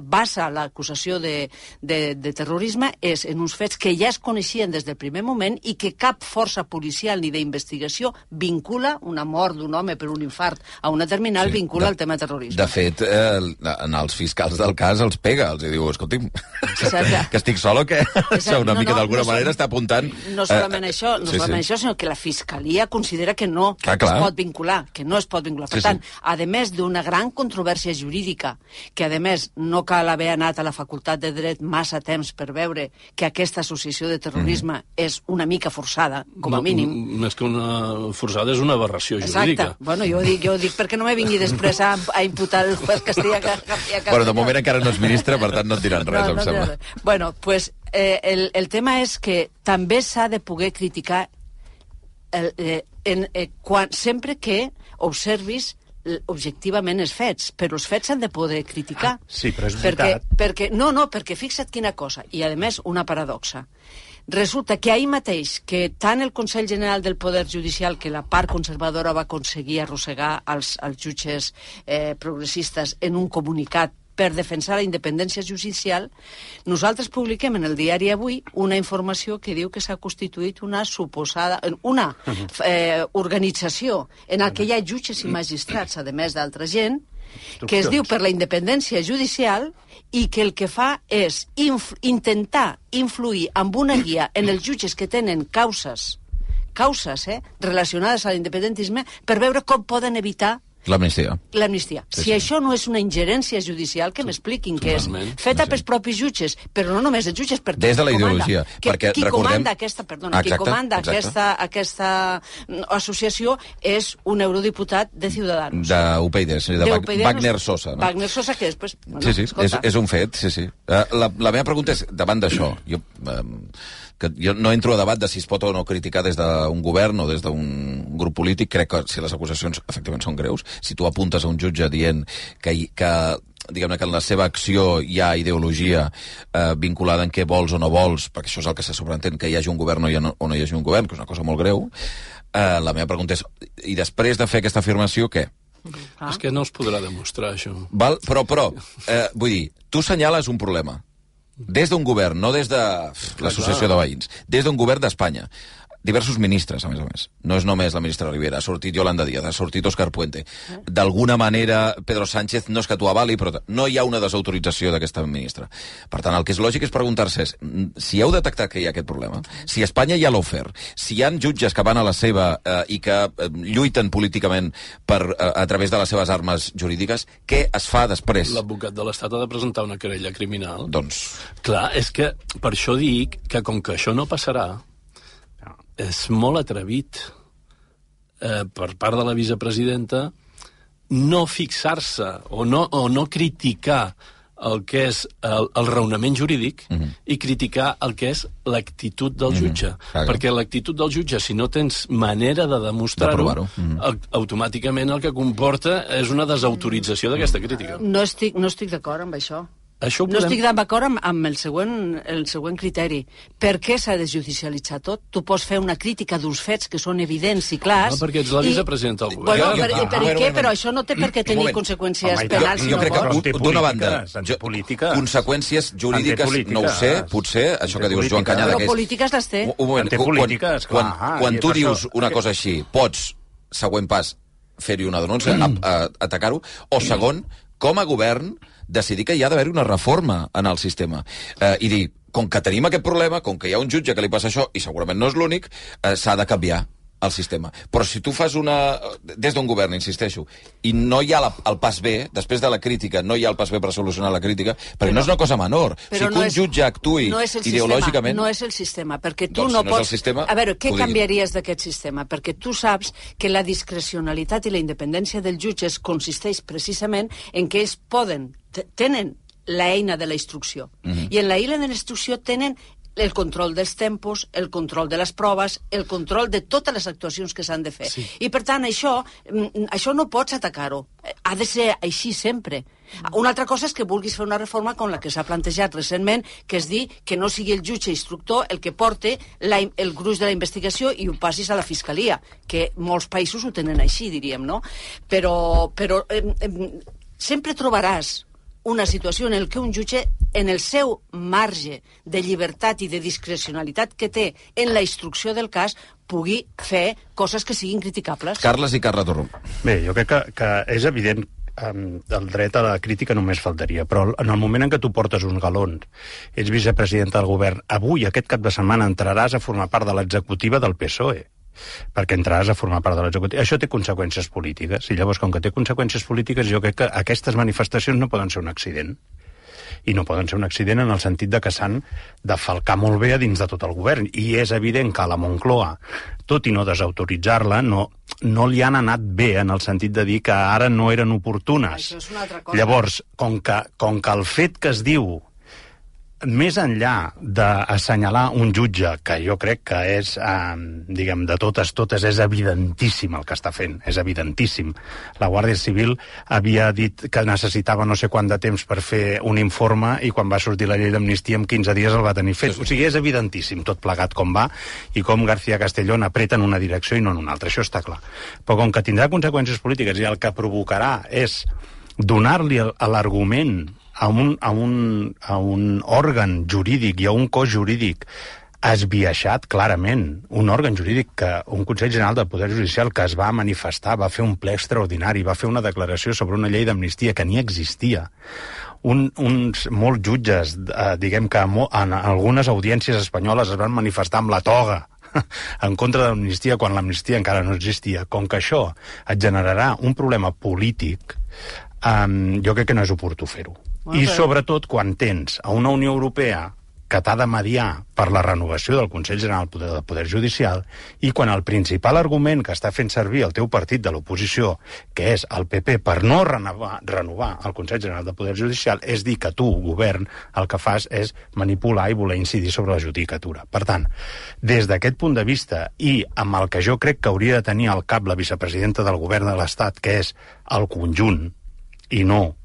basa l'acusació de, de, de terrorisme és en uns fets que ja es coneixien des del primer moment i que cap força policial ni d'investigació vincula una mort d'un home per un infart a una terminal, Sí, vincula de- el tema terrorisme. De fet, eh, en els fiscals del cas els pega, els diu, escolti'm, Exacte. que estic sol o què? Això una No, mica no, d'alguna no manera som- està apuntant... No solament eh, això, no sí, solament sí. això, sinó que la Fiscalia considera que no Clar, clar. es pot vincular, que no es pot vincular. Per Sí, sí. tant, a més d'una gran controvèrsia jurídica, que a més no cal haver anat a la Facultat de Dret massa temps per veure que aquesta associació de terrorisme és una mica forçada, com a No, mínim. m- Més que una forçada, és una aberració Exacte. jurídica. Bueno, jo ho dic, jo ho dic perquè no me vingui després a, a imputar el juez Castilla García Bueno, de moment encara no és ministre, per tant no et diran res, em no, sembla. no, no. Bueno, pues, eh, el, el tema és que també s'ha de poder criticar el, eh, en, eh, quan, sempre que observis objectivament els fets, però els fets s'han de poder criticar. Sí, però és perquè, veritat. perquè, no, no, perquè fixa't quina cosa, i a més una paradoxa. Resulta que ahir mateix que tant el Consell General del Poder Judicial que la part conservadora va aconseguir arrossegar als, als jutges eh, progressistes en un comunicat per defensar la independència judicial, nosaltres publiquem en el diari Avui una informació que diu que s'ha constituït una suposada... una eh, organització en la que hi ha jutges i magistrats, a més d'altra gent, que es diu per la independència judicial i que el que fa és inf intentar influir amb una guia en els jutges que tenen causes causes eh, relacionades a l'independentisme per veure com poden evitar L'amnistia. l'amnistia. Sí, si sí. això no és una ingerència judicial, que m'expliquin què és. Feta pels propis jutges, però no només els jutges, perquè Des de la qui comanda- ideologia, Qui, perquè qui recordem- comanda aquesta, perdona, qui Exacte, comanda exacte. aquesta, aquesta mm, associació és un eurodiputat de Ciudadanos. D'UPyD, sí, de, De UPyD, Wagner Sosa. No? Wagner Sosa, que després... Bueno, sí, sí, és, escolta, és un fet, sí, sí. Uh, la, la meva pregunta és, davant d'això, jo, um, que jo no entro a debat de si es pot o no criticar des d'un govern o des d'un grup polític, crec que si les acusacions efectivament són greus, si tu apuntes a un jutge dient que, que diguem-ne que en la seva acció hi ha ideologia eh, vinculada en què vols o no vols, perquè això és el que se sobreentén, que hi hagi un govern o, hi ha, o no hi hagi un govern, que és una cosa molt greu, eh, la meva pregunta és, i després de fer aquesta afirmació, què? Ah. És que no es podrà demostrar, això. Val? Però, però, eh, vull dir, tu senyales un problema. Des d'un govern, no des de l'associació de veïns, des d'un govern d'Espanya. Diversos ministres, a més a més. No és només la ministra Rivera, ha sortit Yolanda Díaz, ha sortit Òscar Puente. D'alguna manera, Pedro Sánchez, no és que t'ho avali, però no hi ha una desautorització d'aquesta ministra. Per tant, el que és lògic és preguntar-se mm, si heu detectat que hi ha aquest problema, si Espanya ja l'ha ofert, si hi ha jutges que van a la seva eh, i que eh, lluiten políticament per, eh, a través de les seves armes jurídiques, què es fa després? L'advocat de l'Estat ha de presentar una querella criminal. Doncs... Clar, és que per això dic que com que això no passarà, és molt atrevit eh, per part de la vicepresidenta no fixar-se o, no, o no criticar el que és el, el raonament jurídic mm -hmm. i criticar el que és l'actitud del Mhm, jutge. clar. Perquè l'actitud del jutge, si no tens manera de De demostrar-ho, provar-ho. Mhm. au- automàticament el que comporta és una desautorització d'aquesta crítica. No estic, no estic d'acord amb això. Això ho No podem- estic d'acord amb, amb el, següent, el següent criteri. Per què s'ha de judicialitzar tot? Tu pots fer una crítica d'uns fets que són evidents i clars... No, perquè ets la vicepresidenta del Bueno, govern. per, Ah, per bueno, què? bueno. Però això no té per què tenir moment. conseqüències Home, penals. jo, jo no crec que, un- d'una banda, jo, conseqüències jurídiques, no ho sé, potser, això que dius Joan Canyada, Però que és... polítiques les té. Un, un moment, quan, quan, quan i tu per dius una cosa així, pots, següent pas, fer-hi una denúncia, Mm. atacar-ho, o segon, com a govern, decidir que hi ha d'haver una reforma en el sistema. Eh, i dir, com que tenim aquest problema, com que hi ha un jutge que li passa això, i segurament no és l'únic, eh, s'ha de canviar el sistema. Però si tu fas una... Des d'un govern, insisteixo, i no hi ha la, el pas B, després de la crítica, no hi ha el pas B per solucionar la crítica, perquè Però- no és una cosa menor. Si Però que no un és- jutge actui no és el ideològicament... Sistema, no és el sistema, perquè tu Doncs no si no pots... sistema, a veure, què canviaries d'aquest sistema? Perquè tu saps que la discrecionalitat i la independència dels jutges consisteix precisament en que ells poden, te- tenen l'eina de la instrucció. Mhm. I en la eina de la instrucció tenen el control dels tempos, el control de les proves, el control de totes les actuacions que s'han de fer. Sí. I, per tant, això, mm, això no pots atacar-ho. Ha de ser així sempre. Una altra cosa és que vulguis fer una reforma com la que s'ha plantejat recentment, que és dir que no sigui el jutge instructor el que porte la, el gruix de la investigació i ho passis a la Fiscalia, que molts països ho tenen així, diríem, no? Però, però eh, eh, sempre trobaràs una situació en el que un jutge, en el seu marge de llibertat i de discrecionalitat que té en la instrucció del cas, pugui fer coses que siguin criticables. Carles i Carla Torró. Bé, jo crec que, que és evident el dret a la crítica només faltaria, però en el moment en què tu portes uns galons, ets vicepresidenta del govern, avui, aquest cap de setmana, entraràs a formar part de l'executiva del PSOE perquè entraràs a formar part de l'executiva. Això té conseqüències polítiques, i llavors, com que té conseqüències polítiques, jo crec que aquestes manifestacions no poden ser un accident i no poden ser un accident en el sentit de que s'han de falcar molt bé a dins de tot el govern. I és evident que a la Moncloa, tot i no desautoritzar-la, no, no li han anat bé en el sentit de dir que ara no eren oportunes. Això és una altra cosa. Llavors, com que, com que el fet que es diu més enllà d'assenyalar un jutge, que jo crec que és, eh, diguem, de totes, totes, és evidentíssim el que està fent, és evidentíssim. La Guàrdia Civil havia dit que necessitava no sé quant de temps per fer un informe i quan va sortir la llei d'amnistia en 15 dies el va tenir fet. O sigui, és evidentíssim tot plegat com va i com García Castellón apreta en una direcció i no en una altra, això està clar. Però com que tindrà conseqüències polítiques i el que provocarà és donar-li l'argument a un, a, un, a un òrgan jurídic i a un cos jurídic esbiaixat clarament, un òrgan jurídic que un Consell General del Poder Judicial que es va manifestar, va fer un ple extraordinari, va fer una declaració sobre una llei d'amnistia que ni existia. Un, uns molts jutges, eh, diguem que en algunes audiències espanyoles es van manifestar amb la toga en contra de l'amnistia quan l'amnistia encara no existia. Com que això et generarà un problema polític, um, jo crec que no és oportú fer-ho. I però- sobretot quan tens a una Unió Europea que t'ha de mediar per la renovació del Consell General del Poder Judicial i quan el principal argument que està fent servir el teu partit de l'oposició, que és el PP, per no renovar, renovar el Consell General del Poder Judicial, és dir que tu, govern, el que fas és manipular i voler incidir sobre la judicatura. Per tant, des d'aquest punt de vista i amb el que jo crec que hauria de tenir al cap la vicepresidenta del govern de l'Estat, que és el conjunt, i no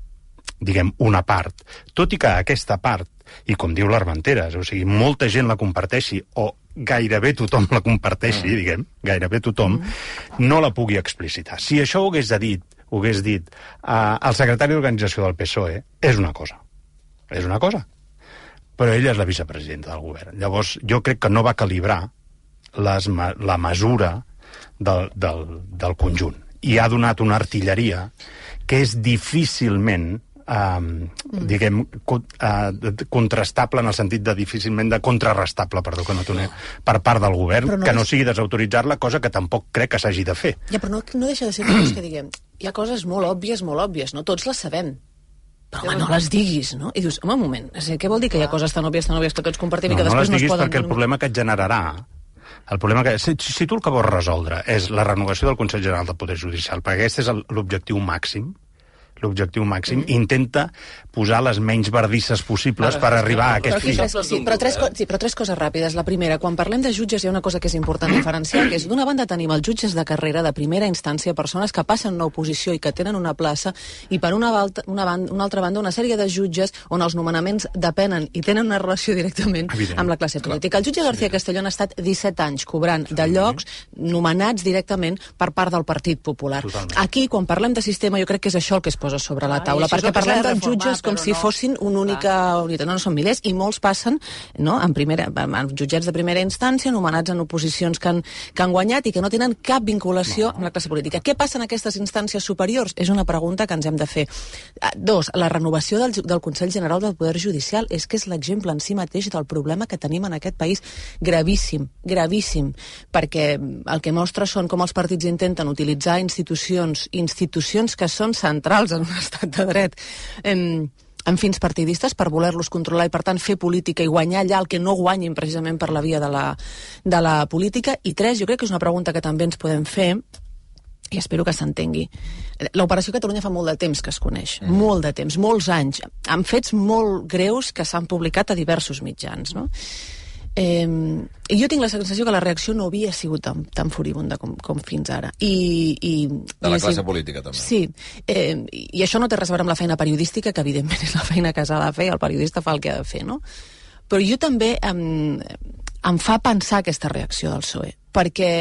diguem, una part, tot i que aquesta part, i com diu l'Armenteres, o sigui, molta gent la comparteixi, o gairebé tothom la comparteixi, mm. diguem, gairebé tothom, mm. no la pugui explicitar. Si això ho hagués de dit, ho hagués dit uh, el secretari d'organització del PSOE, és una cosa. És una cosa. Però ella és la vicepresidenta del govern. Llavors, jo crec que no va calibrar les, la mesura del, del, del conjunt. I ha donat una artilleria que és difícilment um, diguem, co uh, contrastable en el sentit de difícilment de contrarrestable, perdó, que no t'ho nego, per part del govern, Però no que no sigui desautoritzar-la, cosa que tampoc crec que s'hagi de fer. Ja, però no, no deixa de ser que diguem. Hi ha coses molt òbvies, molt òbvies, no? Tots les sabem. Però, home, no les diguis, no? I dius, home, un moment, o sigui, què vol dir que hi ha coses tan òbvies, tan òbvies que tots compartim i No, que no les després no, diguis es poden... perquè el problema que et generarà el problema que... Si, si tu el que vols resoldre és la renovació del Consell General del Poder Judicial, perquè aquest és el- l'objectiu màxim, l'objectiu màxim, mm. intenta posar les menys verdisses possibles per arribar a Però, aquest fi. tres, sí, però, tres, sí, però tres coses ràpides. La primera, quan parlem de jutges hi ha una cosa que és important diferenciar, que és d'una banda tenim els jutges de carrera de primera instància, persones que passen una oposició i que tenen una plaça, i per una, balta, una, banda, una altra banda una sèrie de jutges on els nomenaments depenen i tenen una relació directament Evident. amb la classe política. El jutge García Castellón ha estat 17 anys cobrant de llocs nomenats directament per part del Partit Popular. Totalment. Aquí, quan parlem de sistema, jo crec que és això el que es posa sobre la taula, és perquè parlem de dels reformar, jutges com si no. fossin una única unitat. No, no són milers, i molts passen no, en, primera, en jutjats de primera instància, nomenats en oposicions que han, que han guanyat i que no tenen cap vinculació amb la classe política. Què passa en aquestes instàncies superiors? És una pregunta que ens hem de fer. Ah, Dos, la renovació del, del Consell General del Poder Judicial és que és l'exemple en si mateix del problema que tenim en aquest país gravíssim, gravíssim, perquè el que mostra són com els partits intenten utilitzar institucions, institucions que són centrals en un estat de dret, em, amb fins partidistes per voler-los controlar i, per tant, fer política i guanyar allà el que no guanyin precisament per la via de la, de la política. I tres, jo crec que és una pregunta que també ens podem fer, i espero que s'entengui. L'Operació Catalunya fa molt de temps que es coneix, mm. molt de temps, molts anys, amb fets molt greus que s'han publicat a diversos mitjans, no? Eh, jo tinc la sensació que la reacció no havia sigut tan, tan furibunda com, com fins ara. I, i, De la i classe política, també. Sí, eh, i i això no té res a veure amb la feina periodística, que evidentment és la feina que s'ha de fer, el periodista fa el que ha de fer, no? Però jo també em, em fa pensar aquesta reacció del PSOE, perquè,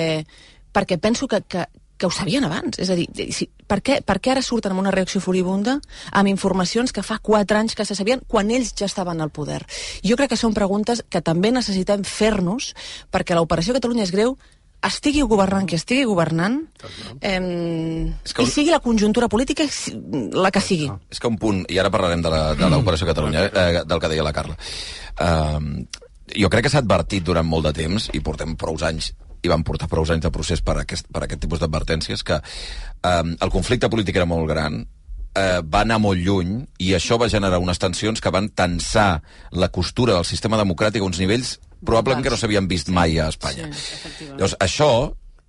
perquè penso que, que, que ho sabien abans. És a dir, si, per, què, per què ara surten amb una reacció furibunda amb informacions que fa quatre anys que se sabien quan ells ja estaven al poder? Jo crec que són preguntes que també necessitem fer-nos perquè l'operació Catalunya és greu estigui governant qui estigui governant eh, que i sigui la conjuntura política la que sigui. És que un punt, i ara parlarem de la- de l'Operació Catalunya, eh, del que deia la Carla. Uh, jo crec que s'ha advertit durant molt de temps, i portem prou anys i van portar prou anys de procés per aquest, per aquest tipus d'advertències, que um, el conflicte polític era molt gran, eh, va anar molt lluny i això va generar unes tensions que van tensar la costura del sistema democràtic a uns nivells probablement que no s'havien vist mai a Espanya. Llavors, això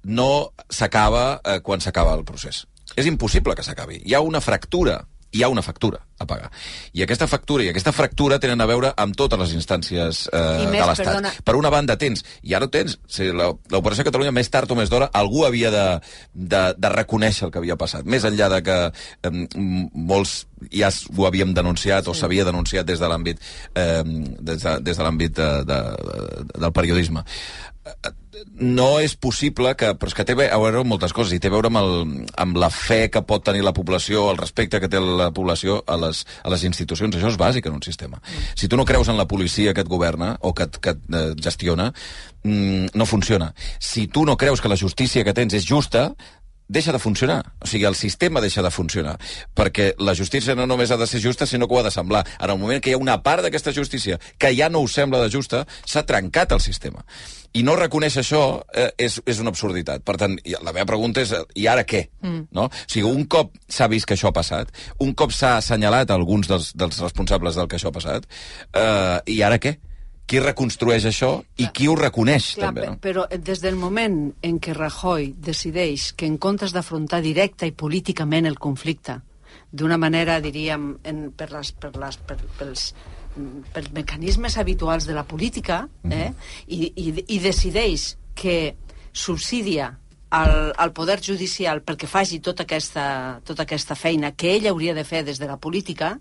no s'acaba eh, quan s'acaba el procés. És impossible que s'acabi. Hi ha una fractura, hi ha una factura a pagar. I aquesta factura i aquesta fractura tenen a veure amb totes les instàncies eh, més, de l'Estat. Per una banda tens, i ara ho tens, si la- l'Operació Catalunya més tard o més d'hora, algú havia de, de, de reconèixer el que havia passat. Més enllà de que eh, molts ja ho havíem denunciat sí. o s'havia denunciat des de l'àmbit eh, des de, des de l'àmbit de, de, de, del periodisme no és possible que... Però és que té a veure amb moltes coses, i té a veure amb, el, amb la fe que pot tenir la població, el respecte que té la població a les, a les institucions. Això és bàsic en un sistema. Si tu no creus en la policia que et governa o que et, que et eh, gestiona, mm, no funciona. Si tu no creus que la justícia que tens és justa, deixa de funcionar. O sigui, el sistema deixa de funcionar. Perquè la justícia no només ha de ser justa, sinó que ho ha de semblar. En el moment que hi ha una part d'aquesta justícia que ja no us sembla de justa, s'ha trencat el sistema. I no reconèixer això eh, és, és una absurditat. Per tant, la meva pregunta és, eh, i ara què? Mm. No? O sigui, un cop s'ha vist que això ha passat, un cop s'ha assenyalat alguns dels, dels responsables del que això ha passat, eh, i ara què? Qui reconstrueix això i qui ho reconeix, Clar, també, no? però des del moment en què Rajoy decideix que en comptes d'afrontar directa i políticament el conflicte, d'una manera, diríem, en, per, les, per, les, per, pels, pels mecanismes habituals de la política, eh, i, i, i decideix que subsidia al, al poder judicial perquè faci tota aquesta, tota aquesta feina que ell hauria de fer des de la política,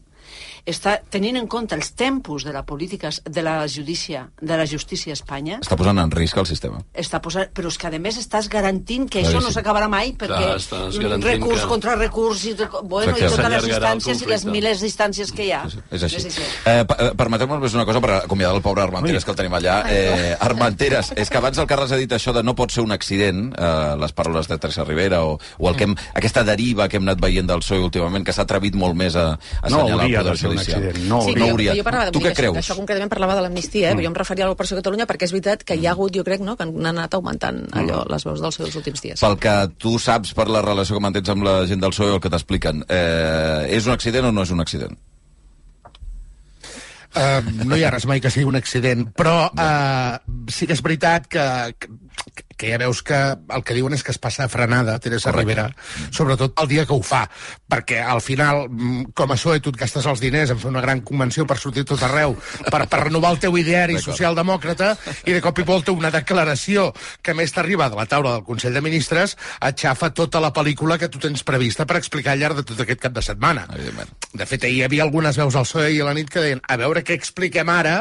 està tenint en compte els tempos de la política, de la justícia, de la justícia a Espanya, Està posant en risc el sistema. està posant, però és que a més estàs garantint que això no Claríssim. s'acabarà mai perquè Clar, garantint recurs que- contra recurs i, bueno, i totes les instàncies i les milers d'instàncies que hi ha. És així. És així. Eh, eh, Permeteu-me només una cosa per acomiadar el pobre Armenteres, que el tenim allà. Eh, Armenteres, és que abans el Carles ha dit això de no pot ser un accident, eh, les paraules de Teresa Rivera, o, o el que hem, aquesta deriva que hem anat veient del PSOE últimament, que s'ha atrevit molt més a, a No assenyalar hauria el poder de ser un judicial. accident, no Sí, no jo, hauria. jo parlava de, tu què creus? Això concretament parlava de l'amnistia, eh? Mm. jo em referia a l'Operació Catalunya perquè és veritat que hi ha hagut, jo crec, no, que han anat augmentant allò, les veus dels seus últims dies. Pel que tu saps per la relació que mantens amb la gent del PSOE o el que t'expliquen, eh, és un accident o no és un accident? Uh, no hi ha res mai que sigui un accident, però uh, sí que és veritat que, que, que ja veus que el que diuen és que es passa a frenada, Teresa Correcte. Rivera, sobretot el dia que ho fa, perquè al final, mm, com a PSOE, tu et gastes els diners en fer una gran convenció per sortir tot arreu, per, per renovar el teu ideari socialdemòcrata, i de cop i volta una declaració que més t'arriba de la taula del Consell de Ministres aixafa tota la pel·lícula que tu tens prevista per explicar al llarg de tot aquest cap de setmana. De fet, ahir hi havia algunes veus al PSOE i a la nit que deien a veure què expliquem ara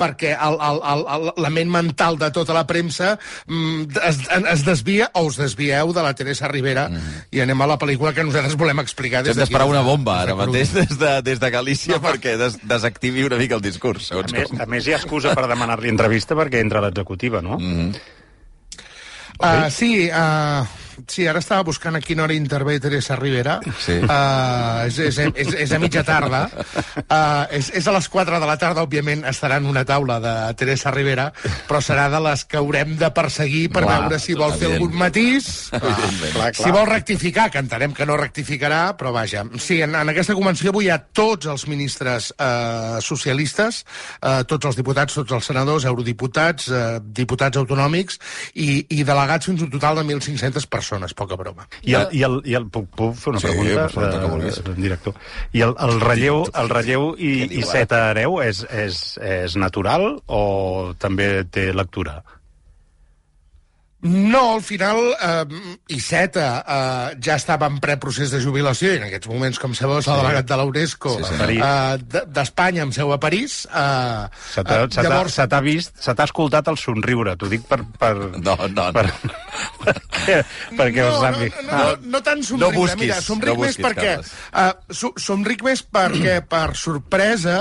perquè el, el, el, el, la ment mental de tota la premsa mm, es, es desvia o us desvieu de la Teresa Rivera mm. i anem a la pel·lícula que nosaltres volem explicar des Hem d'esperar d'aquí, una bomba ara mateix des de, des de Galícia no, perquè des, desactivi una mica el discurs. A més, a més, hi ha excusa per demanar-li entrevista perquè entra a l'executiva, no? Mm -hmm. Uh, sí, uh, sí, ara estava buscant a quina hora intervé Teresa Rivera. Sí. Uh, és, és, és, és a mitja tarda. Uh, és, és a les 4 de la tarda, òbviament, estarà en una taula de Teresa Rivera, però serà de les que haurem de perseguir per Clar, veure si vol fer algun matís, Evidentment. Clar, si vol rectificar, que entenem que no rectificarà, però vaja. Sí, en, en aquesta convenció avui hi ha tots els ministres eh, socialistes, eh, tots els diputats, tots els senadors, eurodiputats, eh, diputats autonòmics i, i delegats fins un total de 1.500 persones, poca broma. I el, i el, i el, puc, puc fer una Sí, pregunta, per favor, que vulguis. director? I el, el relleu, el relleu i, i set hereu és, és, és natural o també té lectura? No, al final, eh, Iceta eh, ja estava en preprocés de jubilació i en aquests moments, com sabeu, Sí. delegat de la UNESCO Sí, sí. eh, de- d'Espanya amb seu a París. Eh, Se t'ha eh, se t'ha vist, se t'ha escoltat el somriure, t'ho dic per... per no, no, per, perquè, perquè ho sàpiga. No, no, no, no tant somriure, No busquis, mira, somric no més busquis, perquè... Uh, so, somric més perquè, per sorpresa,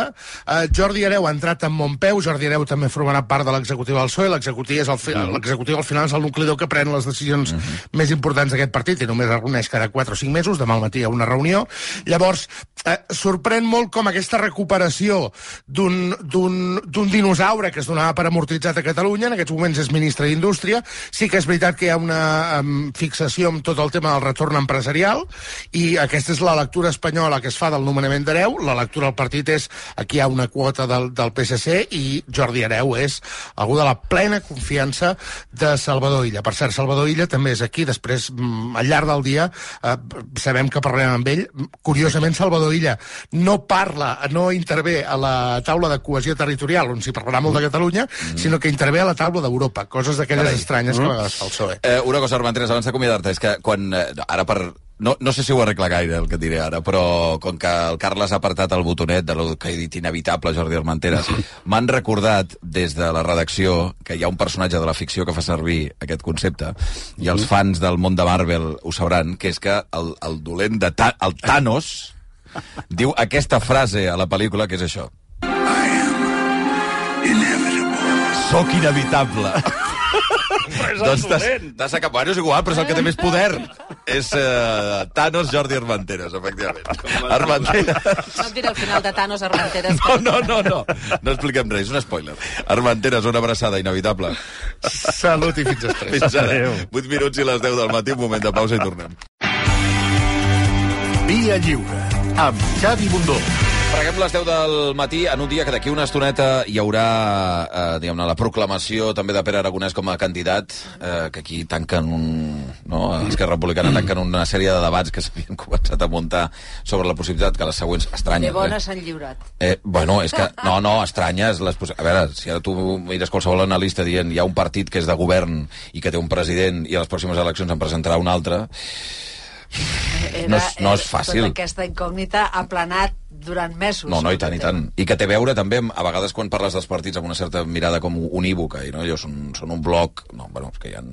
uh, Jordi Hereu ha entrat en Montpeu, Jordi Hereu també formarà part de l'executiu del PSOE, l'executiu és el fi- al final és el nucli dur que pren les decisions més importants d'aquest partit i només es reuneix cada 4 o 5 mesos, demà al matí hi ha una reunió. Llavors, eh, sorprèn molt com aquesta recuperació d'un dinosaure que es donava per amortitzat a Catalunya, en aquests moments és ministre d'Indústria, sí que és veritat que hi ha una um, fixació amb tot el tema del retorn empresarial i aquesta és la lectura espanyola que es fa del nomenament d'Hereu, la lectura del partit és aquí hi ha una quota del, del PSC i Jordi Hereu és algú de la plena confiança de Salvador Illa. Per cert, Salvador Illa també és aquí, després, mm, al llarg del dia, eh, sabem que parlarem amb ell. Curiosament, Salvador Illa no parla, no intervé a la taula de cohesió territorial, on s'hi parlarà molt de Catalunya, sinó que intervé a la taula d'Europa, coses d'aquelles estranyes que a Mm. vegades fa el PSOE. Eh, una cosa, Armentres, abans d'acomiadar-te, és que quan... Eh, ara per... No, no sé si ho arregla gaire, el que et diré ara, però com que el Carles ha apretat el botonet de lo que he dit inevitable, Jordi Armenteres, m'han recordat des de la redacció que hi ha un personatge de la ficció que fa servir aquest concepte, i els fans del món de Marvel ho sabran, que és que el, el dolent de Ta el Thanos diu aquesta frase a la pel·lícula, que és això. Soc inevitable. doncs t'has t'has acabat. Bueno, és igual, però és el que té més poder. És uh, Thanos Jordi Armenteres, efectivament. Armenteres. No et diré el final de Thanos Armenteres. No, no, no, no. No expliquem res, és un spoiler. Armenteres, una abraçada inevitable. Salut i fins després. Fins ara. Adéu. 8 minuts i les 10 del matí, un moment de pausa i tornem. Via Lliure, amb Xavi Bundó. Preguem les 10 del matí en un dia que d'aquí una estoneta hi haurà, eh, la proclamació també de Pere Aragonès com a candidat, eh, que aquí tanquen un... No? Esquerra Republicana tanquen una sèrie de debats que s'havien començat a muntar sobre la possibilitat que les següents estranyes... De bona s'han lliurat. Eh, bueno, és que... No, no, estranyes. Les possi- a veure, si ara tu mires qualsevol analista dient hi ha un partit que és de govern i que té un president i a les pròximes eleccions en presentarà un altre... No és- no és fàcil. Tota aquesta incògnita ha planat durant mesos. No, no, i tant, i tant. I que té a veure també, amb- a vegades quan parles dels partits amb una certa mirada com unívoca, i no, allò són, són un bloc... No, bueno, és que hi ha,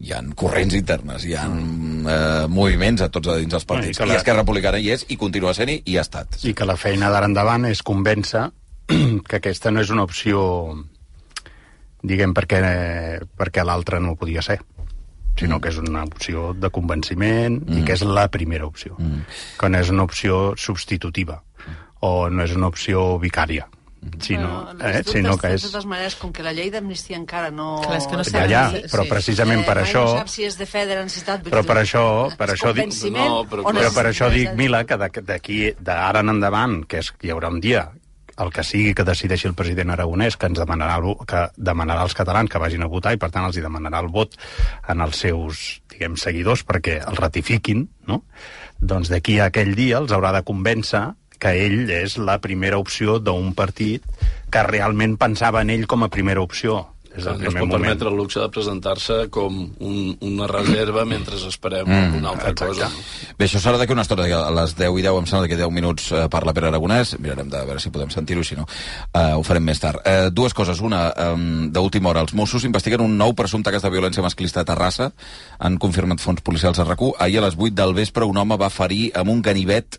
hi ha corrents internes, hi ha eh, moviments a tots a dins dels partits. No, i que I, la- Esquerra Republicana hi és, i continua sent-hi, i ha estat. I que la feina d'ara endavant és convèncer que aquesta no és una opció, diguem, perquè, perquè l'altra no podia ser sinó que és una opció de convenciment mm. i que és la primera opció. Mm. Que no és una opció substitutiva o no és una opció vicària, sinó, Bueno, eh, dubtes, sinó que de és... totes maneres, com que la llei d'amnistia encara no... Clar, és que no Ja, ja, però precisament per mai això... No sap si és de fe, de necessitat... Però per això, per això dic, No, però però per això dic, Mila, que d'aquí, d'ara en endavant, que és, hi haurà un dia el que sigui que decideixi el president Aragonès, que ens demanarà, el que demanarà als catalans que vagin a votar i, per tant, els hi demanarà el vot en els seus, diguem, seguidors perquè el ratifiquin, no? Doncs d'aquí a aquell dia els haurà de convèncer que ell és la primera opció d'un partit que realment pensava en ell com a primera opció Des no del es pot moment. permetre el luxe de presentar-se com un, una reserva mentre esperem Mm, una altra cosa. No? Bé, això serà d'aquí una estona, a les 10 i 10, em sembla que 10 minuts eh, parla Pere Aragonès, mirarem de veure si podem sentir-ho, si no, eh, ho farem més tard. Eh, dues coses, una, eh, d'última hora, els Mossos investiguen un nou presumpte cas de violència masclista a Terrassa, han confirmat fons policials a RAC1, ahir a les 8 del vespre un home va ferir amb un ganivet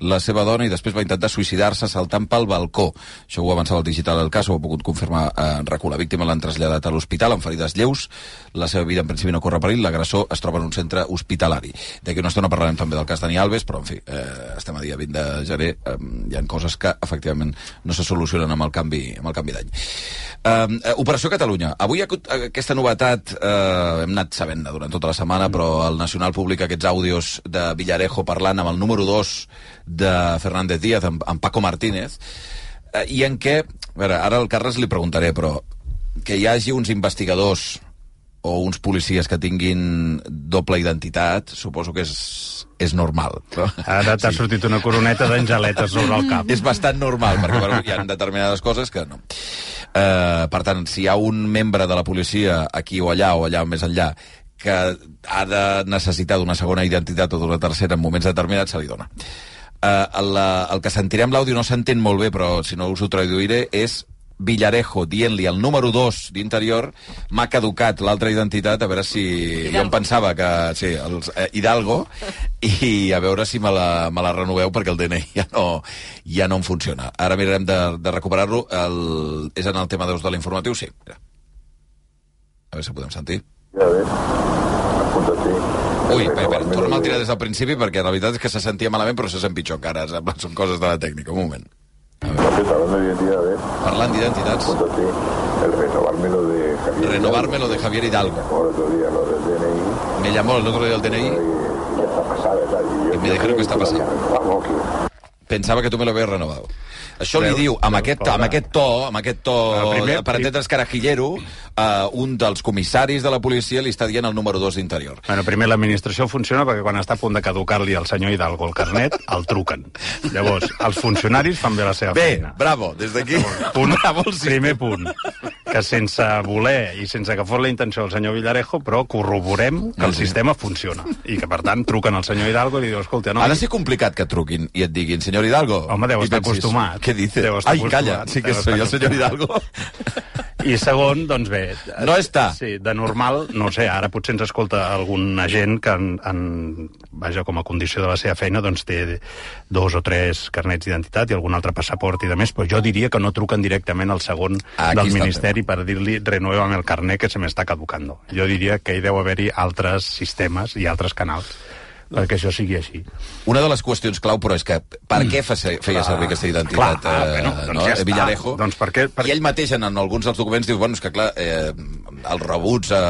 la seva dona i després va intentar suïcidar-se saltant pel balcó. Això ho avançava el digital el cas, ho ha pogut confirmar eh, RAC1. La víctima l'han traslladat a l'hospital amb ferides lleus, la seva vida en principi no corre perill, l'agressor es troba en un centre hospitalari. D'aquí una estona parlarem també del cas Dani Alves, però en fi, eh, estem a dia 20 de gener, eh, hi ha coses que efectivament no se solucionen amb el canvi, amb el canvi d'any. Eh, eh, Operació Catalunya. Avui aquesta novetat, eh, hem anat sabent durant tota la setmana, però el Nacional publica aquests àudios de Villarejo parlant amb el número 2 de Fernández Díaz, amb, amb Paco Martínez, eh, i en què, a veure, ara al Carles li preguntaré, però que hi hagi uns investigadors o uns policies que tinguin doble identitat, suposo que és, és normal. No? Ara t'ha sí. sortit una coroneta d'angeletes sobre el cap. És bastant normal, perquè bueno, hi ha determinades coses que no. Eh, per tant, si hi ha un membre de la policia aquí o allà o allà o més enllà que ha de necessitar d'una segona identitat o d'una tercera en moments determinats, se li dona. Eh, el, el que sentirem l'àudio no s'entén molt bé, però si no us ho traduiré, és Villarejo dient-li el número 2 d'interior m'ha caducat l'altra identitat a veure si... Hidalgo. Jo em pensava que... Sí, els, eh, Hidalgo i a veure si me la, me la renoveu perquè el DNI ja no, ja no em funciona. Ara mirarem de, de recuperar-lo. El... És en el tema 2 de l'informatiu? Sí. Mira. A veure si podem sentir. Ja apunta-t'hi. Ui, espera, espera, torna'm a tirar des del principi perquè la veritat és que se sentia malament però se sent pitjor encara. Sembla- Són coses de la tècnica. Un moment. ¿ves? Parlant d'identitats. El renovármelo de Javier. Renovarme lo de Javier Hidalgo. Me llamó el otro día el DNI y me dijeron que está pasado. que- Pensava que tu me l'havies renovat. Això li Veus? diu, amb Veus, aquest, Paula? amb aquest to, amb aquest to, El primer- per entendre's carajillero, uh, un dels comissaris de la policia li està dient el número 2 d'interior. Bueno, primer, l'administració funciona perquè quan està a punt de caducar-li al senyor Hidalgo el carnet, el truquen. Llavors, els funcionaris fan bé la seva Bé, feina. bravo, des d'aquí. Punt, Bravo sistema. primer punt. Que sense voler i sense que fos la intenció del senyor Villarejo, però corroborem que el Sí, sí. sistema funciona. I que, per tant, truquen al senyor Hidalgo i li diu, escolta, no... Ha de ser complicat que truquin i et diguin, senyor Hidalgo. Home, deu estar pensis, acostumat. Què dices? Deu estar Ai, calla, acostumat. sí que Deu soy el senyor. Hidalgo. I segon, doncs bé... No està. Sí, de normal, no sé, ara potser ens escolta algun agent que, en, en, vaja, com a condició de la seva feina, doncs té dos o tres carnets d'identitat i algun altre passaport i de més, però jo diria que no truquen directament al segon Aquí del Ministeri per dir-li renueva'm el carnet que se m'està caducando. Jo diria que hi deu haver-hi altres sistemes i altres canals perquè això sigui així. Una de les qüestions clau, però, és que per què fa, feia servir aquesta identitat Clar, eh, bueno, doncs no? ja està. Villarejo? Doncs per què- per- I ell mateix, en, en alguns dels documents, diu, bueno, és que clar, eh, els rebuts a,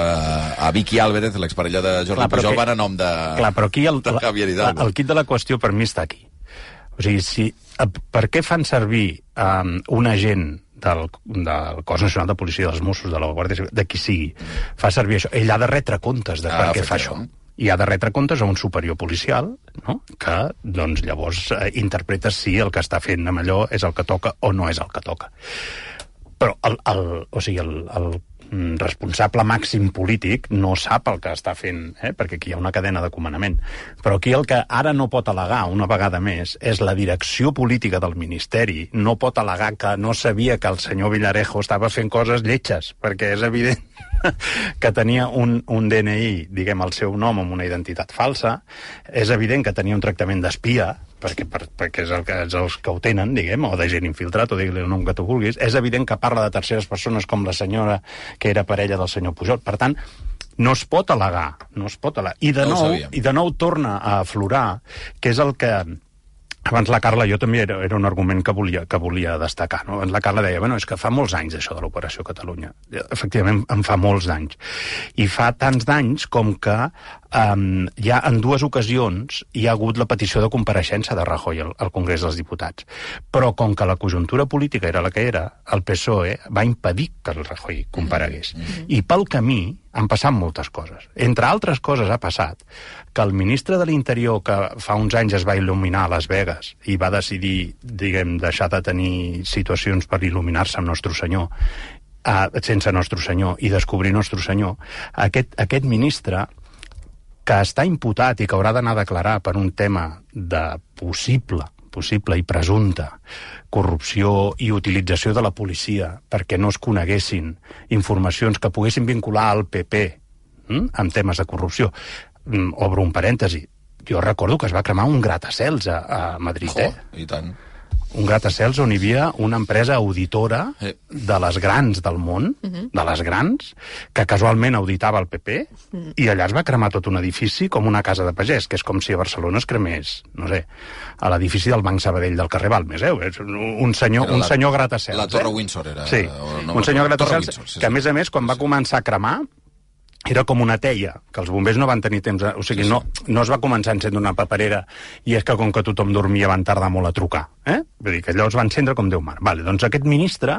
a Vicky Álvarez, l'exparella de Jordi Clar, Pujol, que- van a nom de, Clar, però aquí el, la, Hidalgo. el kit de la qüestió per mi està aquí. O sigui, si, per què fan servir um, un agent del, del Cos Nacional de Policia, dels Mossos, de la Guàrdia Civil, de qui sigui, fa servir això? Ell ha de retre comptes de Ah, per què fa això. efectivament. I ha de retre comptes a un superior policial, no? que doncs, llavors eh, interpreta si el que està fent amb allò és el que toca o no és el que toca. Però el, el, o sigui, el, el responsable màxim polític no sap el que està fent, eh? perquè aquí hi ha una cadena de comandament. Però aquí el que ara no pot al·legar, una vegada més, és la direcció política del Ministeri no pot al·legar que no sabia que el senyor Villarejo estava fent coses lletges, perquè és evident que tenia un, un DNI, diguem, el seu nom amb una identitat falsa, és evident que tenia un tractament d'espia, perquè, per, perquè és, el que, és els que ho tenen, diguem, o de gent infiltrat, o digue-li el nom que tu vulguis, és evident que parla de terceres persones com la senyora que era parella del senyor Pujol. Per tant, no es pot al·legar, no es pot al·legar. I de, No nou. I de nou torna a aflorar, que és el que abans la Carla, jo també era, era un argument que volia, que volia destacar. No? Abans la Carla deia, bueno, és que fa molts anys això de l'Operació Catalunya. Efectivament, en fa molts d'anys. I fa tants d'anys com que um, ja en dues ocasions hi ha hagut la petició de compareixença de Rajoy al, al Congrés dels Diputats. Però com que la conjuntura política era la que era, el PSOE va impedir que el Rajoy comparegués. I pel camí han passat moltes coses. Entre altres coses ha passat que el ministre de l'Interior, que fa uns anys es va il·luminar a Las Vegas i va decidir, diguem, deixar de tenir situacions per il·luminar-se amb Nostre Senyor, uh, sense Nostre Senyor i descobrir Nostre Senyor, aquest, aquest ministre que està imputat i que haurà d'anar a declarar per un tema de possible possible i presumpta corrupció i utilització de la policia perquè no es coneguessin informacions que poguessin vincular al PP hm, amb temes de corrupció. Mm, obro un parèntesi. Jo recordo que es va cremar un gratacels a, a Madrid, Jo, eh? I tant. Un gratacels on hi havia una empresa auditora de les grans del món, de les grans, que casualment auditava el PP, i allà es va cremar tot un edifici com una casa de pagès, que és com si a Barcelona es cremés, no sé, a l'edifici del Banc Sabadell del carrer Balmes, eh? És un, un senyor, Era un la- senyor gratacels. la Torre eh? Windsor era, Sí, no un senyor gratacels, Windsor, sí, que a sí. més a més, quan va començar a cremar, era com una teia, que els bombers no van tenir temps... O sigui. No, no es va començar a encendre una paperera i és que com que tothom dormia van tardar molt a trucar. Eh? Vull dir que allò es va encendre com Déu mar. Vale, doncs aquest ministre,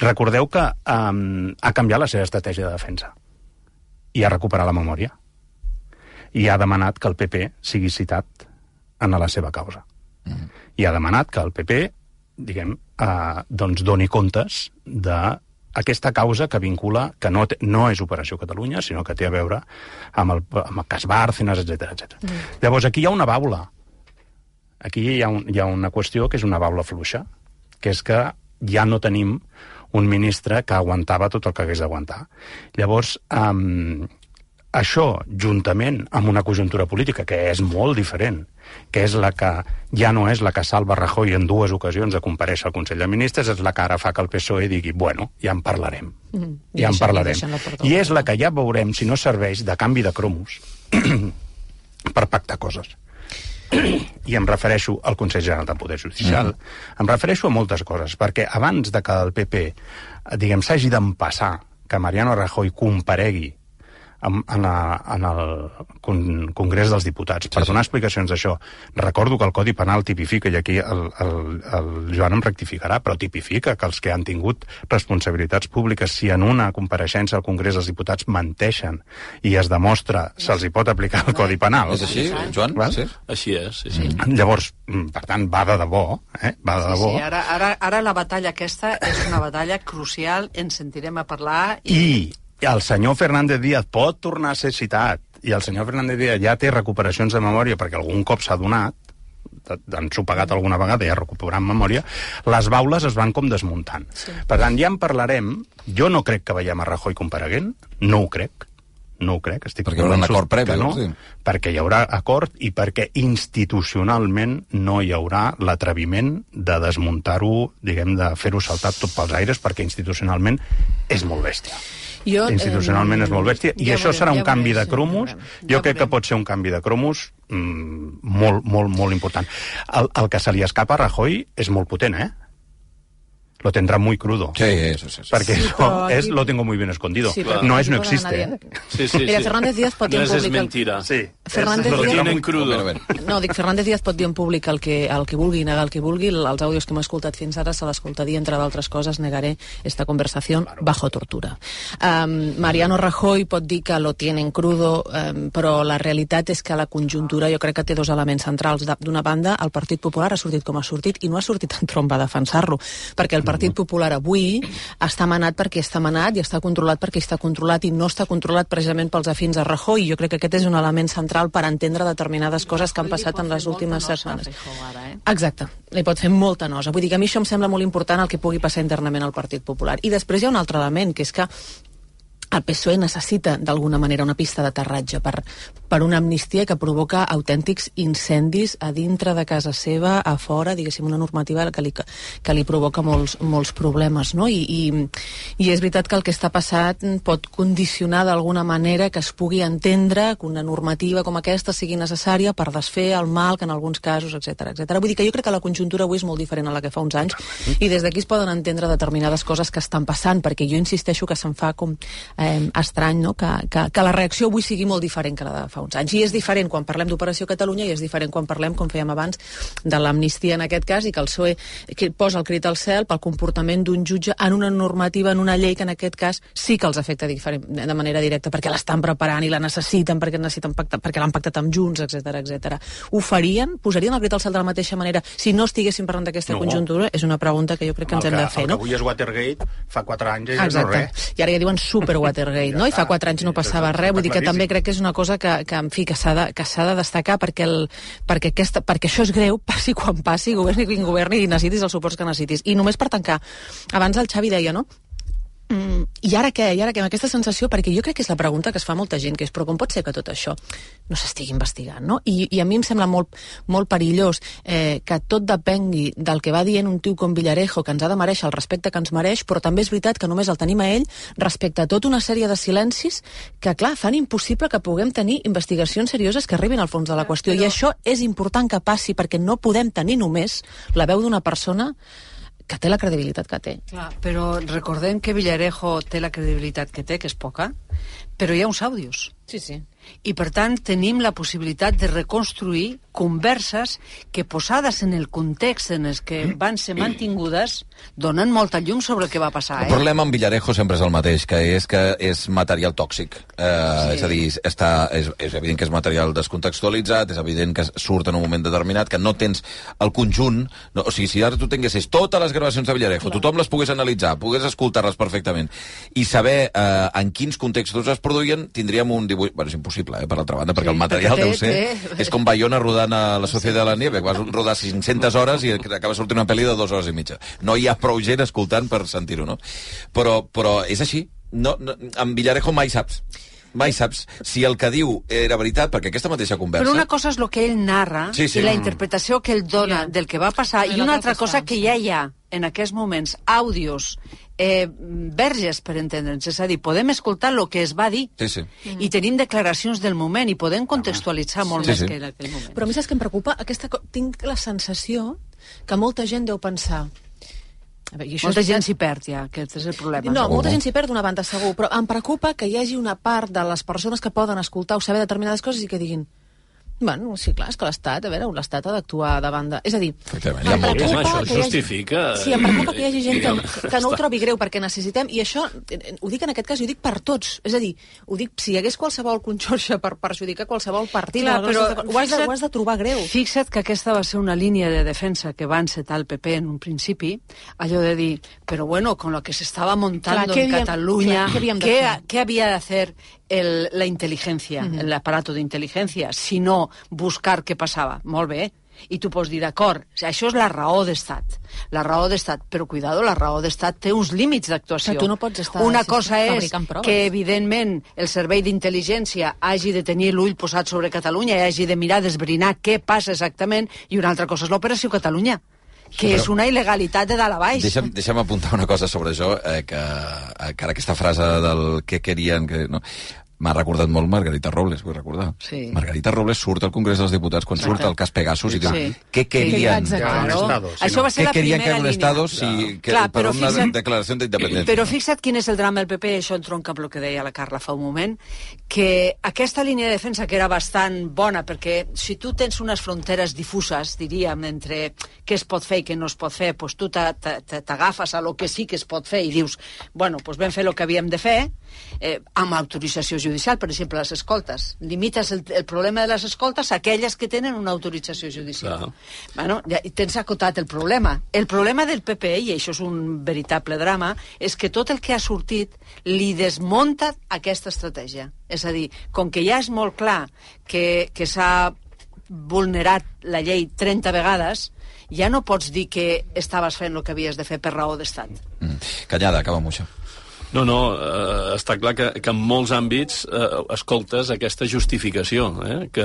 recordeu que um, ha canviat la seva estratègia de defensa i ha recuperat la memòria i ha demanat que el PP sigui citat en la seva causa. Mm -hmm. I ha demanat que el PP, diguem, eh, doncs doni comptes de aquesta causa que vincula, que no, té, no és Operació Catalunya, sinó que té a veure amb el, amb el cas Bárcenas, etc etc. Mm. Llavors, aquí hi ha una baula. Aquí hi ha, un, hi ha una qüestió que és una baula fluixa, que és que ja no tenim un ministre que aguantava tot el que hagués d'aguantar. Llavors, um, això, juntament amb una conjuntura política que és molt diferent, que és la que ja no és la que salva Rajoy en dues ocasions de compareixer al Consell de Ministres, és la que ara fa que el PSOE digui, bueno, ja en parlarem. Mm. Ja en parlarem. I és la que ja veurem si no serveix de canvi de cromos per pactar coses. I em refereixo al Consell General del Poder Judicial, mm. em refereixo a moltes coses, perquè abans de que el PP, diguem, s'hagi d'empassar que Mariano Rajoy comparegui en, en, la, en el con, Congrés dels Diputats per donar explicacions d'això. Recordo que el Codi Penal tipifica, i aquí el, el, el Joan em rectificarà, però tipifica que els que han tingut responsabilitats públiques, si en una compareixença al Congrés dels Diputats menteixen i es demostra, se'ls hi pot aplicar el Codi Penal. És així, Joan? Val? Sí? Així és, sí, sí. Llavors, mm, per tant, va de debò, eh? va de debò. Sí, ara, ara, ara la batalla aquesta és una batalla crucial, ens sentirem a parlar i... I el senyor Fernández Díaz pot tornar a ser citat i el senyor Fernández Díaz ja té recuperacions de memòria perquè algun cop s'ha donat han sopegat alguna vegada i ha recuperat memòria, les baules es van com desmuntant. Sí. Per tant, ja en parlarem. Jo no crec que veiem a Rajoy compareguent, no ho crec, no ho crec, estic Perquè hi haurà un convençut acord previ, que no, sí. perquè hi haurà acord i perquè institucionalment no hi haurà l'atreviment de desmuntar-ho, diguem, de fer-ho saltar tot pels aires, perquè institucionalment és molt bèstia. Jo, institucionalment eh, és molt bèstia, i ja això veurem, serà un ja canvi veurem, de cromos, ja veurem. jo Ja crec que pot ser un canvi de cromos mm, molt, molt, molt important. El, el que se li escapa a Rajoy és molt potent, eh? Lo tendrá muy crudo. Sí, eso, sí, sí. Perquè Sí, però aquí- és, lo tengo muy bien escondido. Sí, però no és, no existe, eh? Sí, sí, Mira, sí. Fernández Díaz pot dir no en és, és públic... el- mentira. Sí. Fernández Lo Díaz- tienen crudo. No, dic, Fernández Díaz pot dir en públic el que, el que vulgui, negar el que vulgui. Els àudios que hem escoltat fins ara se l'escoltaria, entre d'altres coses, negaré esta conversació bajo tortura. Um, Mariano Rajoy pot dir que lo tienen crudo, um, però la realitat és que la conjuntura jo crec que té dos elements centrals. De- D'una banda, el Partit Popular ha sortit com ha sortit i no ha sortit en tromba a defensar-lo, perquè el Partit Popular avui està manat perquè està manat i està controlat perquè està controlat i no està controlat precisament pels afins a Rajoy. Jo crec que aquest és un element central per entendre determinades coses que han passat en les últimes setmanes. eh? Exacte, li pot fer molta nosa. Vull dir que a mi això em sembla molt important el que pugui passar internament al Partit Popular. I després hi ha un altre element, que és que el PSOE necessita d'alguna manera una pista d'aterratge per, per una amnistia que provoca autèntics incendis a dintre de casa seva, a fora, diguéssim, una normativa que li, que li provoca molts, molts problemes, no? I, i, I és veritat que el que està passant pot condicionar d'alguna manera que es pugui entendre que una normativa com aquesta sigui necessària per desfer el mal que en alguns casos, etc etc. Vull dir que jo crec que la conjuntura avui és molt diferent a la que fa uns anys i des d'aquí es poden entendre determinades coses que estan passant, perquè jo insisteixo que se'n fa com eh, estrany no? que, que, que la reacció avui sigui molt diferent que la de fa uns anys. I és diferent quan parlem d'Operació Catalunya i és diferent quan parlem, com fèiem abans, de l'amnistia en aquest cas i que el PSOE que posa el crit al cel pel comportament d'un jutge en una normativa, en una llei que en aquest cas sí que els afecta diferent, de manera directa, perquè l'estan preparant i la necessiten, perquè necessiten pactar, perquè l'han pactat amb Junts, etc etc. Ho farien? Posarien el crit al cel de la mateixa manera si no estiguéssim parlant d'aquesta No. conjuntura? És una pregunta que jo crec que ens el hem que, de fer, el que no? avui és Watergate, fa 4 anys ja no res. I ara ja diuen super Watergate, no? I fa 4 anys no passava res. Vull dir que també crec que és una cosa que, que en fi, que s'ha de, que de destacar perquè, el, perquè, aquesta, perquè això és greu, passi quan passi, governi qui governi i necessitis els suports que necessitis. I només per tancar, abans el Xavi deia, no? Mm, I ara què? I ara què? Amb aquesta sensació, perquè jo crec que és la pregunta que es fa molta gent, que és, però com pot ser que tot això no s'estigui investigant, no? I, I a mi em sembla molt, molt perillós eh, que tot depengui del que va dient un tio com Villarejo, que ens ha de mereixer el respecte que ens mereix, però també és veritat que només el tenim a ell respecte a tota una sèrie de silencis que, clar, fan impossible que puguem tenir investigacions serioses que arribin al fons de la qüestió. I això és important que passi perquè no podem tenir només la veu d'una persona que té la credibilitat que té. Clar, però recordem que Villarejo té la credibilitat que té, que és poca, però hi ha uns àudios. Sí, sí. I, per tant, tenim la possibilitat de reconstruir converses que, posades en el context en el que van ser mantingudes, donen molta llum sobre el que va passar. El Eh? problema amb Villarejo sempre és el mateix, que és que és material tòxic. Eh, Sí. És a dir, està, és, és evident que és material descontextualitzat, és evident que surt en un moment determinat, que no tens el conjunt... No, o sigui, si ara tu tinguessis totes les gravacions de Villarejo, tothom les pogués analitzar, pogués escoltar-les perfectament, i saber eh, en quins contextos es produïen, tindríem un dibuix... Bueno, és impossible, eh, per altra banda, perquè Sí, el material té- deu ser... té- És com Bayona rodant a la Societat de la Nieve, vas rodar 500 hores i acaba sortint una pel·li de dues hores i mitja. No hi ha prou gent escoltant per sentir-ho, no? Però, però és així. No, no, amb Villarejo mai saps. Mai saps si el que diu era veritat, perquè aquesta mateixa conversa... Però una cosa és el que ell narra Sí, sí. i la interpretació que ell dona del que va passar I i una altra cosa cosa, que ja hi ha en aquests moments àudios eh, verges, per entendre'ns. És a dir, podem escoltar el que es va dir Sí, sí. i tenim declaracions del moment i podem contextualitzar molt Sí, més sí. que en aquell moment. Però a mi saps què em preocupa? Aquesta, tinc la sensació que molta gent deu pensar... A veure, i això Molta és- gent s'hi perd ja, aquest és el problema. No, molta gent s'hi perd d'una banda, segur, però em preocupa que hi hagi una part de les persones que poden escoltar o saber determinades coses i que diguin Bueno, sí, clar, és que l'Estat, a veure, l'Estat ha d'actuar davant de... És a dir, hi ha preocupa Home, això hagi- justifica, Sí, em preocupa que hi hagi gent que, que no ho trobi greu perquè necessitem, i això, eh, ho dic en aquest cas, i ho dic per tots, és a dir, ho dic, si hi hagués qualsevol conxorxa per perjudicar qualsevol partit, Clar, però ho, has de, ho has de trobar greu. Fixa't que aquesta va ser una línia de defensa que va encetar el PP en un principi, allò de dir, però bueno, con lo que se estaba montando Clar, què en havíem- Cataluña, clar, què havíem de ¿qué, fer? El, la inteligencia, Mhm. el aparato de inteligencia, si no buscar què passava? Molt bé, i tu pots dir, d'acord, això és la raó d'estat, la raó d'estat, però cuidado, la raó d'estat té uns límits d'actuació. Tu no pots estar Una sí, cosa és que, evidentment, el servei d'intel·ligència hagi de tenir l'ull posat sobre Catalunya i hagi de mirar d'esbrinar què passa exactament, i una altra cosa és l'Operació Catalunya, que Però- és una il·legalitat de dalt a baix. Deixa'm, deixa'm apuntar una cosa sobre això, eh, que, eh, que ara aquesta frase del que querien... Que, no, M'ha recordat molt Margarita Robles, vull recordar. Sí. Margarita Robles surt al Congrés dels Diputats quan Exacte. surt el cas Pegasus i diu, Sí. què querien? Exacte. Claro. Claro. Això va ser ¿Qué la querían que primera era un línia. Estado si, que, Clar, per però una fixa't- declaració d'independència? Però fixa't quin és el drama del PP, això entronca amb el que deia la Carla fa un moment, que aquesta línia de defensa, que era bastant bona, perquè si tu tens unes fronteres difuses, diríem, entre què es pot fer i què no es pot fer, doncs tu t'a- t'a- t'a- t'agafes a lo que sí que es pot fer i dius, bueno, doncs vam fer el que havíem de fer, eh, amb autorització judicial, per exemple, les escoltes. Limites el, el problema de les escoltes a aquelles que tenen una autorització judicial. Clar. Bueno, ja, tens acotat el problema. El problema del PP, i això és un veritable drama, és que tot el que ha sortit li desmunta aquesta estratègia. És a dir, com que ja és molt clar que, que s'ha vulnerat la llei 30 vegades, ja no pots dir que estaves fent el que havies de fer per raó d'estat. Mm. Callada, acaba amb això. No, no, eh, està clar que, que en molts àmbits eh, escoltes aquesta justificació, eh, que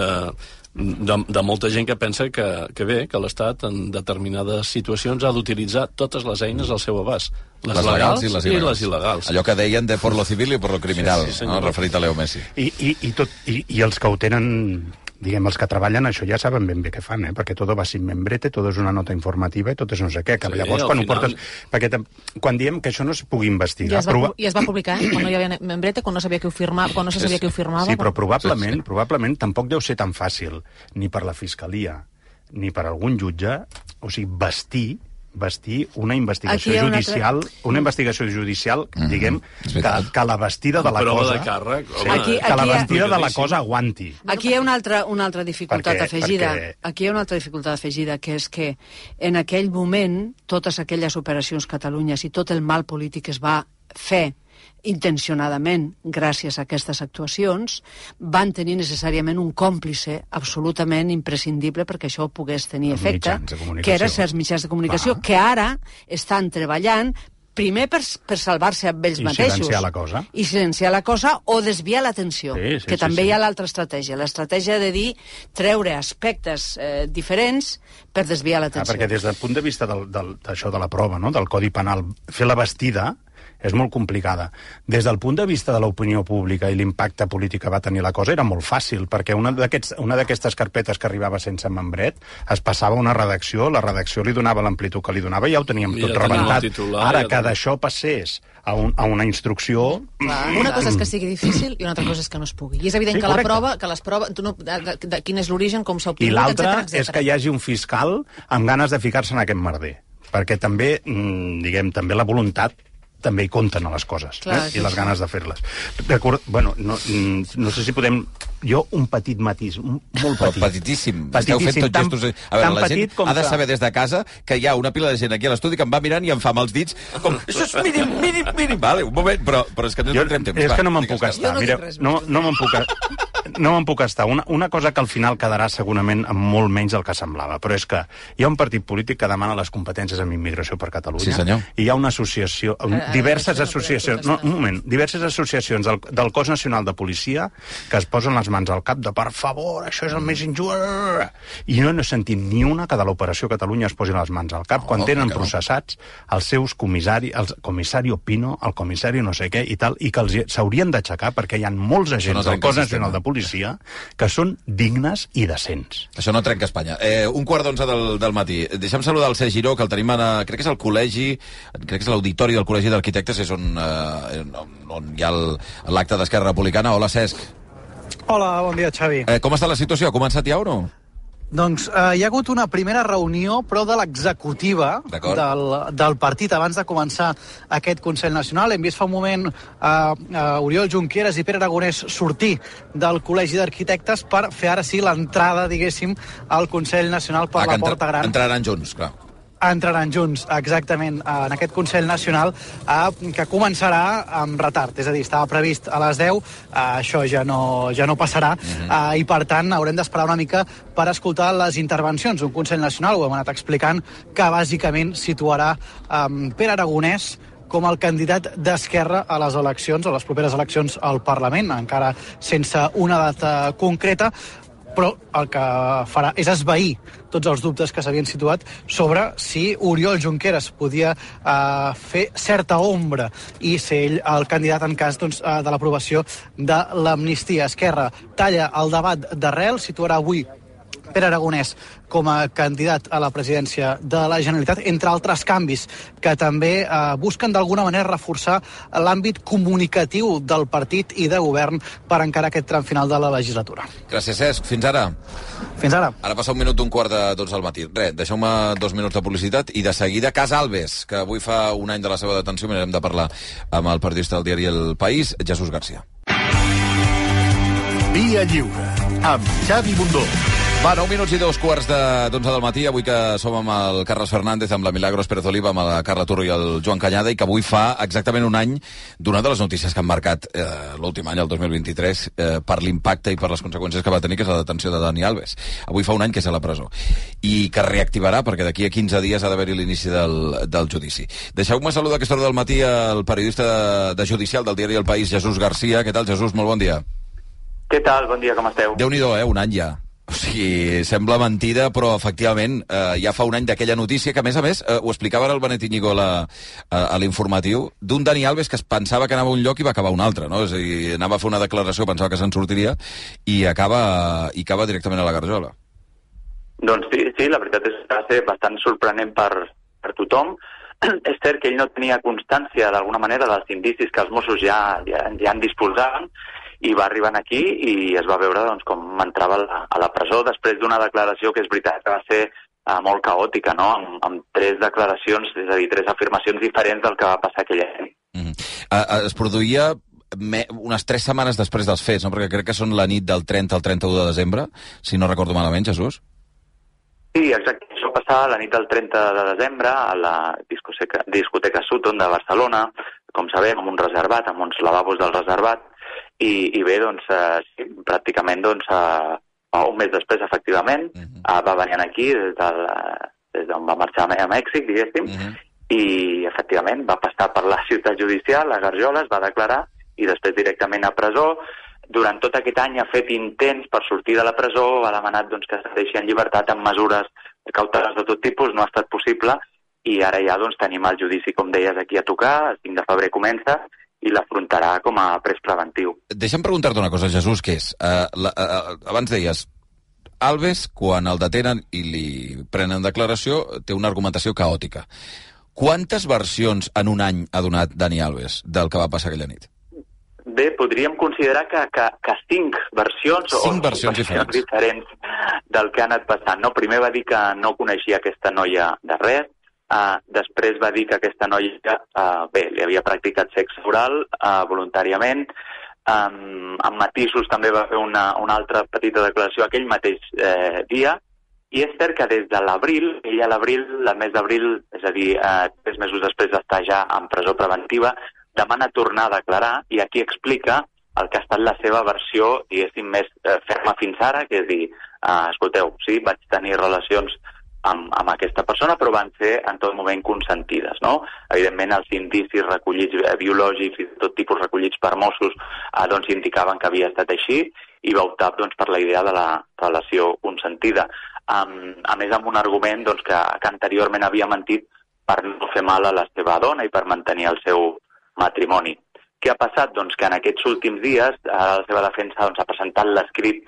de, de molta gent que pensa que, que bé, que l'Estat en determinades situacions ha d'utilitzar totes les eines al seu abast. Les, les legals i les il·legals. I les il·legals. Allò que deien de por lo civil i por lo criminal, Sí, sí, no? referit a Leo Messi. I, i, i, tot, i, I els que ho tenen diguem, els que treballen això ja saben ben bé què fan, eh? perquè tot va sin membrete, tot és una nota informativa i tot és no sé què, que Sí, llavors quan final- ho portes... Perquè tam- quan diem que això no es pugui I investigar... es, va, prova- I es va publicar, eh? Quan no hi havia membreta, quan no sabia qui ho firmava, quan no se sabia qui ho firmava. Sí, però probablement, probablement tampoc deu ser tan fàcil, ni per la Fiscalia, ni per algun jutge, o sigui, vestir vestir una investigació Aquí una judicial, una investigació judicial, diguem, que, que la vestida de la cosa... de càrrec, home. Aquí- que la aquí hi ha- vestida de la cosa aguanti. Aquí hi ha una altra, una altra dificultat Perquè- afegida. perquè- Aquí hi ha una altra dificultat afegida, que és que en aquell moment totes aquelles operacions Catalunyes i tot el mal polític es va fer intencionadament gràcies a aquestes actuacions, van tenir necessàriament un còmplice absolutament imprescindible perquè això pogués tenir Els efecte, que eren els mitjans de comunicació, Clar. que ara estan treballant primer per, per salvar-se amb ells I mateixos. silenciar la cosa. I silenciar la cosa o desviar l'atenció. Sí, sí, que sí, també sí. hi ha l'altra estratègia. L'estratègia de dir treure aspectes eh, diferents per desviar Ah, l'atenció. perquè des del punt de vista del- del- d'això de la prova, no? del Codi Penal, fer la vestida és molt complicada. Des del punt de vista de l'opinió pública i l'impacte polític que va tenir la cosa era molt fàcil, perquè una d'aquests- una d'aquestes carpetes que arribava sense membret es passava a una redacció, la redacció li donava l'amplitud que li donava i ja ho teníem I tot ja rebentat. titular, Ara ja que d'això passés a, un, a una instrucció... Una cosa és que sigui difícil i una altra cosa és que no es pugui. I és evident Sí, que la correcte. prova, que les proves, no, de, de, de, quin és l'origen, com s'ha I obtingut, l'altre etcètera, etcètera. és que hi hagi un fiscal amb ganes de ficar-se en aquest merder. Perquè també, mm, diguem, també la voluntat també hi compten a les coses, Clar, eh? sí, i les sí. ganes de fer-les. Record... Bueno, no, mm, no sé si podem... Jo, un petit matís, un, molt Però petit. petitíssim. Esteu fent tot tan, gestos... A veure, la gent petit com ha de que- saber des de casa que hi ha una pila de gent aquí a l'estudi que em va mirant i em fa amb els dits com, això és mínim, mínim, mínim. Vale, un moment, però, però és que no Jo, tindrem temps. és va, que no me'n puc estar. Mireu, no, no me'n puc, no me'n puc estar. Una, una cosa que al final quedarà segurament amb molt menys del que semblava, però és que hi ha un partit polític que demana les competències en immigració per Catalunya. Sí, senyor. I hi ha una associació, un, diverses no associacions, no, un moment, diverses associacions del, del cos nacional de policia que es posen les mans al cap de per favor, això és el més injust. I no he sentit ni una que de l'operació Catalunya es posi les mans al cap quan No, tenen no. processats els seus comissari, el comissari Opino, el comissari no sé què i tal, i que els s'haurien d'aixecar perquè hi ha molts no agents del trenca cos nacional de policia que són dignes i decents. Això no trenca Espanya. Eh, un quart d'onze del, del matí. Deixa'm saludar el Cesc Giró, que el tenim a, crec que és el col·legi, crec que és l'auditori del Col·legi d'Arquitectes, és on, eh, on, hi ha l'acte d'Esquerra Republicana. Hola, Cesc. Hola, bon dia, Xavi. Eh, com està la situació? Ha començat ja o no? Doncs eh, hi ha hagut una primera reunió, però de l'executiva del, del partit abans de començar aquest Consell Nacional. Hem vist fa un moment eh, eh, Oriol Junqueras i Pere Aragonès sortir del Col·legi d'Arquitectes per fer ara sí l'entrada, diguéssim, al Consell Nacional per Ah, la entra- Porta Gran. Entraran junts, clar. Entraran junts, exactament, en aquest Consell Nacional, eh, que començarà amb retard. És a dir, estava previst a les 10, eh, això ja no, ja no passarà, eh, i per tant haurem d'esperar una mica per escoltar les intervencions. Un Consell Nacional, ho hem anat explicant, que bàsicament situarà eh, Pere Aragonès com el candidat d'Esquerra a les eleccions, a les properes eleccions al Parlament, encara sense una data concreta, però el que farà és esvair tots els dubtes que s'havien situat sobre si Oriol Junqueras podia eh, fer certa ombra i ser ell el candidat en cas doncs, eh, de l'aprovació de l'amnistia. Esquerra talla el debat d'arrel, situarà avui Pere Aragonès com a candidat a la presidència de la Generalitat, entre altres canvis que també eh, busquen d'alguna manera reforçar l'àmbit comunicatiu del partit i de govern per encara aquest tram final de la legislatura. Gràcies, Cesc. Fins ara. Fins ara. Ara passa un minut d'un quart de dotze al matí. Res, deixeu-me dos minuts de publicitat i de seguida Casa Alves, que avui fa un any de la seva detenció, mirarem de parlar amb el periodista del diari El País, Jesús Garcia. Via Lliure, amb Xavi Bundó. Va, 9 minuts i dos quarts de- d'onze del matí, avui que som amb el Carles Fernández, amb la Milagros Pérez Oliva, amb la Carla Turro i el Joan Canyada, i que avui fa exactament un any d'una de les notícies que han marcat eh, l'últim any, el 2023, eh, per l'impacte i per les conseqüències que va tenir, que és la detenció de Dani Alves. Avui fa un any que és a la presó. I que reactivarà, perquè d'aquí a 15 dies ha d'haver-hi l'inici del, del judici. Deixeu-me saludar a aquesta hora del matí el periodista de, de Judicial del diari El País, Jesús Garcia. Què tal, Jesús? Molt bon dia. Què tal? Bon dia, com esteu? déu nhi eh? Un any ja. O sigui, sembla mentida, però efectivament eh, ja fa un any d'aquella notícia que, a més a més, eh, ho explicava ara el Benet Iñigo a, l'informatiu, d'un Dani Alves que es pensava que anava a un lloc i va acabar a un altre, no? És a dir, anava a fer una declaració, pensava que se'n sortiria, i acaba, i acaba directament a la Garjola. Doncs sí, sí, la veritat és que va ser bastant sorprenent per, per tothom. és cert que ell no tenia constància, d'alguna manera, dels indicis que els Mossos ja, ja, ja en disposaven, i va arribar aquí i es va veure doncs, com entrava a la, a la presó després d'una declaració que és veritat que va ser eh, molt caòtica, no? amb, amb tres declaracions, és a dir, tres afirmacions diferents del que va passar aquella nit. Eh, eh, es produïa me, unes tres setmanes després dels fets, no? perquè crec que són la nit del 30 al 31 de desembre, si no recordo malament, Jesús. Sí, exacte. Això passava la nit del 30 de desembre a la discoteca, discoteca Sutton de Barcelona, com sabem, amb un reservat, amb uns lavabos del reservat, i, i bé, doncs, eh, sí, pràcticament, doncs, eh, un mes després, efectivament, uh -huh. eh, va venir aquí des del, des d'on va marxar a Mèxic, diguéssim, uh -huh. i efectivament va passar per la ciutat judicial, a Garjola, es va declarar, i després directament a presó, durant tot aquest any ha fet intents per sortir de la presó, ha demanat doncs, que es deixi en llibertat amb mesures cautelars de tot tipus, no ha estat possible, i ara ja doncs, tenim el judici, com deies, aquí a tocar, el 5 de febrer comença, i l'afrontarà com a pres preventiu. Deixa'm preguntar-te una cosa, Jesús, que és... Uh, la, uh, abans deies, Alves, quan el detenen i li prenen declaració, té una argumentació caòtica. Quantes versions en un any ha donat Dani Alves del que va passar aquella nit? Bé, podríem considerar que, que, que cinc versions Cinc o versions diferents. diferents del que ha anat passant. No? Primer va dir que no coneixia aquesta noia de res, uh, després va dir que aquesta noia uh, bé, li havia practicat sexe oral uh, voluntàriament, um, amb matisos també va fer una, una altra petita declaració aquell mateix eh, dia, i és cert que des de l'abril, ella a l'abril, el mes d'abril, és a dir, eh, tres mesos després d'estar ja en presó preventiva, demana tornar a declarar i aquí explica el que ha estat la seva versió, diguéssim, més eh, ferma fins ara, que és dir, eh, escolteu, sí, vaig tenir relacions amb, amb aquesta persona, però van ser en tot moment consentides, no? Evidentment, els indicis recollits eh, biològics i tot tipus recollits per Mossos eh, doncs indicaven que havia estat així i va optar doncs, per la idea de la relació consentida. Um, a més, amb un argument doncs, que, que anteriorment havia mentit per no fer mal a la seva dona i per mantenir el seu matrimoni. Què ha passat? Doncs que en aquests últims dies eh, la seva defensa doncs, ha presentat l'escrit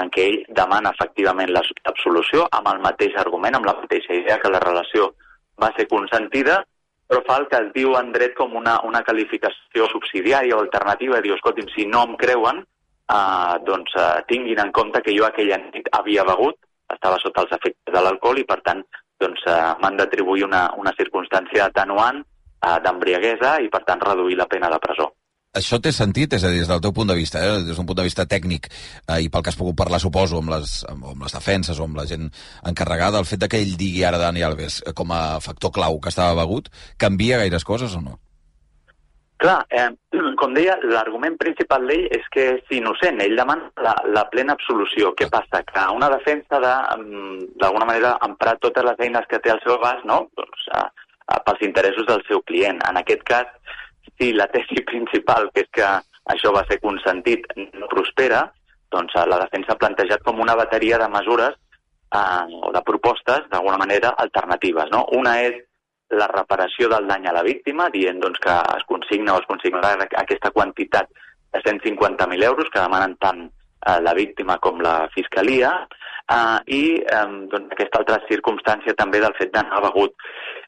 en què ell demana efectivament la- l'absolució amb el mateix argument, amb la mateixa idea que la relació va ser consentida, però fa el que es diu en dret com una, una qualificació subsidiària o alternativa, diu, escolti'm, si no em creuen, eh, doncs eh, tinguin en compte que jo aquella nit havia begut, estava sota els efectes de l'alcohol i, per tant, doncs, eh, m'han d'atribuir una, una circumstància atenuant eh, d'embriaguesa i, per tant, reduir la pena de presó. Això té sentit, és a dir, des del teu punt de vista, eh? des d'un punt de vista tècnic, eh, i pel que has pogut parlar, suposo, amb les, amb, amb les defenses o amb la gent encarregada, el fet de que ell digui ara Dani Alves eh, com a factor clau que estava begut, canvia gaires coses o no? Clar, eh, com deia, l'argument principal d'ell és que és innocent. Ell demana la, la plena absolució. Què passa? Que una defensa de, mm, d'alguna manera, emprar totes les eines que té al seu abast, no? Doncs, a, a, pels interessos del seu client. En aquest cas, si la tesi principal, que és que això va ser consentit, no prospera, doncs eh, la defensa ha plantejat com una bateria de mesures eh, o de propostes, d'alguna manera, alternatives. No? Una és la reparació del dany a la víctima, dient doncs, que es consigna o es consignarà aquesta quantitat de 150.000 euros que demanen tant eh, la víctima com la Fiscalia, eh, i eh, doncs, aquesta altra circumstància també del fet d'anar begut.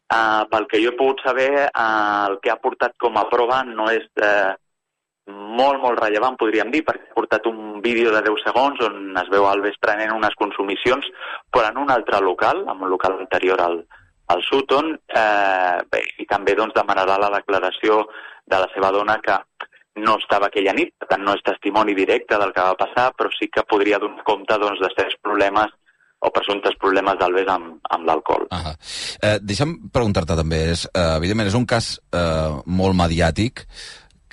Eh, pel que jo he pogut saber, eh, el que ha portat com a prova no és eh, molt, molt rellevant, podríem dir, perquè ha portat un vídeo de 10 segons on es veu Alves prenent unes consumicions, però en un altre local, en un local anterior al, al Sutton, eh, bé, i també doncs, demanarà la declaració de la seva dona que no estava aquella nit, per tant no és testimoni directe del que va passar, però sí que podria donar compte doncs, de certs problemes o presumptes problemes d'Alves amb, amb l'alcohol. Ah. Eh, deixa'm preguntar-te també, és, eh, evidentment és un cas eh, molt mediàtic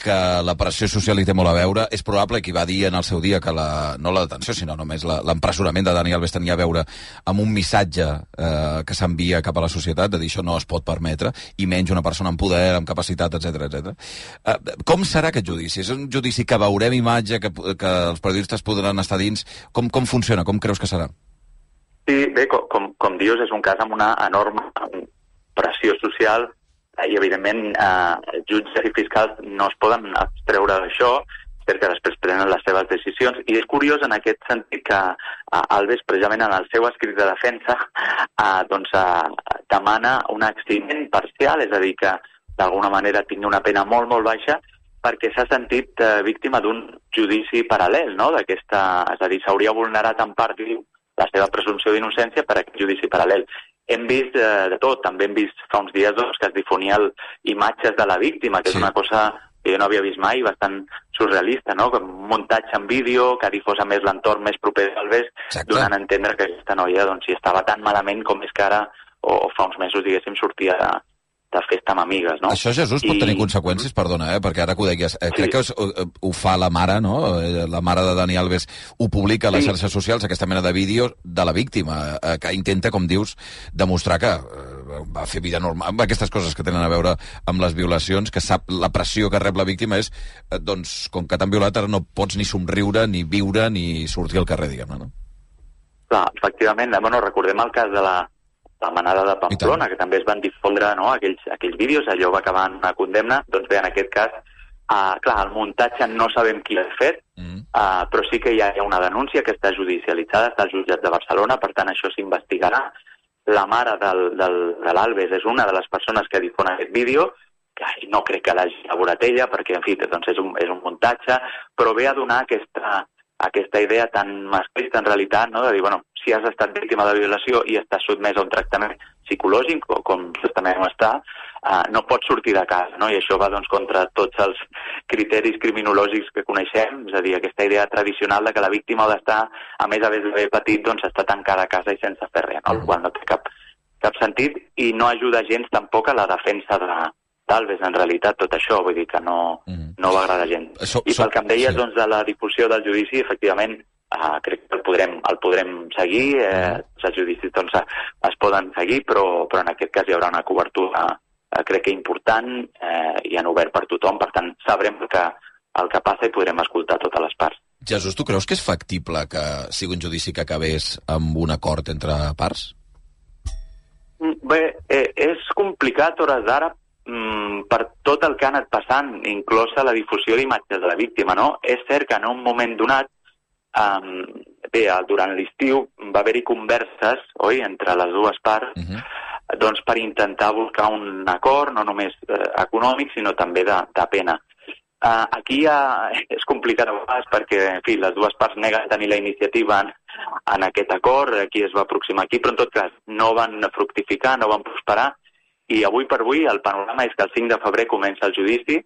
que la pressió social hi té molt a veure. És probable que va dir en el seu dia que la, no la detenció, sinó només l'empresonament de Dani Alves tenia a veure amb un missatge eh, que s'envia cap a la societat, de dir això no es pot permetre, i menys una persona amb poder, amb capacitat, etc etc. Eh, com serà aquest judici? És un judici que veurem imatge, que, que els periodistes podran estar dins? Com, com funciona? Com creus que serà? Sí, bé, com, com, com dius, és un cas amb una enorme pressió social eh, i, evidentment, eh, jutges i fiscals no es poden abstreure d'això perquè després prenen les seves decisions. I és curiós en aquest sentit que eh, Alves, precisament en el seu escrit de defensa, eh, doncs, eh, demana un accident parcial, és a dir, que d'alguna manera tingui una pena molt, molt baixa, perquè s'ha sentit eh, víctima d'un judici paral·lel, no?, d'aquesta... És a dir, s'hauria vulnerat en part, diu, la seva presumpció d'innocència per aquest judici paral·lel. Hem vist eh, de tot, també hem vist fa uns dies doncs, que es difonia el, imatges de la víctima, que sí. és una cosa que jo no havia vist mai, bastant surrealista, no? Com un muntatge en vídeo que difosa més l'entorn més proper d'Albes, donant a entendre que aquesta noia doncs, si estava tan malament com és que ara, o, o fa uns mesos, diguéssim, sortia de, festa amb amigues, no? Això, Jesús, pot tenir conseqüències, perdona, eh, perquè ara que ho deies, eh, crec que es, ho, ho fa la mare, no? Eh, La mare de Dani Alves ho publica a les Sí. xarxes socials, aquesta mena de vídeos de la víctima, eh, que intenta, com dius, demostrar que eh, va fer vida normal, amb aquestes coses que tenen a veure amb les violacions, que sap la pressió que rep la víctima és, eh, doncs, com que t'han violat, ara no pots ni somriure, ni viure, ni sortir al carrer, diguem-ne, no? Clar, efectivament, eh, bueno, recordem el cas de la, la manada de Pamplona, que també es van difondre no, aquells, aquells vídeos, allò va acabar en una condemna, doncs bé, en aquest cas, uh, clar, el muntatge no sabem qui l'ha fet, mm. uh, però sí que hi ha, hi ha una denúncia que està judicialitzada, està als jutjats de Barcelona, per tant això s'investigarà. La mare del, del, de l'Albes és una de les persones que difon aquest vídeo, que no crec que l'hagi elaborat ella, perquè, en fi, doncs és un, és un muntatge, però ve a donar aquesta, aquesta idea tan masclista, en realitat, no? de dir, bueno, si has estat víctima de violació i estàs sotmès a un tractament psicològic, o com justament ho està, uh, no pots sortir de casa, no? i això va doncs, contra tots els criteris criminològics que coneixem, és a dir, aquesta idea tradicional de que la víctima ha d'estar, a més a més d'haver patit, doncs està tancada a casa i sense fer res, no? el qual no té cap, cap sentit i no ajuda gens tampoc a la defensa de, d'Alves, en realitat, tot això, vull dir que no, no va agradar gens. So, I pel que em deies, sí. doncs, de la difusió del judici, efectivament, uh, crec que el podrem, el podrem seguir, eh, els judicis doncs, eh, es poden seguir, però, però en aquest cas hi haurà una cobertura, eh, crec que important, eh, i han obert per tothom, per tant, sabrem el que, el que passa i podrem escoltar totes les parts. Jesús, tu creus que és factible que sigui un judici que acabés amb un acord entre parts? Mm, Bé, eh, és complicat hores d'ara mm, per tot el que ha anat passant, inclosa la difusió d'imatges de la víctima, no? És cert que en un moment donat, um, bé, eh, durant l'estiu va haver-hi converses, oi?, entre les dues parts, uh -huh. doncs per intentar buscar un acord, no només eh, econòmic, sinó també de, de pena. Uh, aquí ja és complicat a vegades perquè, en fi, les dues parts neguen tenir la iniciativa en, en aquest acord, aquí es va aproximar aquí, però en tot cas no van fructificar, no van prosperar, i avui per avui el panorama és que el 5 de febrer comença el judici.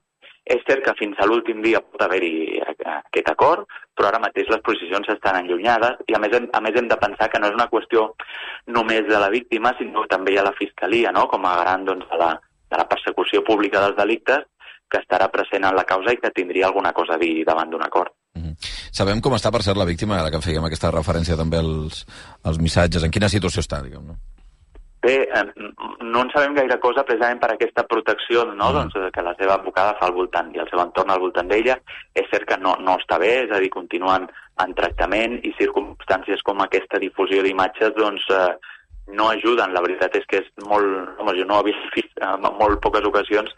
És cert que fins a l'últim dia pot haver-hi aquest acord, però ara mateix les posicions estan enllunyades i a més, a més hem de pensar que no és una qüestió només de la víctima, sinó també hi ha la Fiscalia, no? com a garant doncs, de, la, de la persecució pública dels delictes, que estarà present en la causa i que tindria alguna cosa a dir davant d'un acord. Sabem com està, per ser la víctima, ara que fèiem aquesta referència també als, als missatges. En quina situació està, diguem, no? Bé, eh, no en sabem gaire cosa precisament per aquesta protecció no? doncs, que la seva advocada fa al voltant i el seu entorn al voltant d'ella. És cert que no, no està bé, és a dir, continuen en tractament i circumstàncies com aquesta difusió d'imatges doncs, eh, no ajuden. La veritat és que és molt... Home, jo no he vist en molt poques ocasions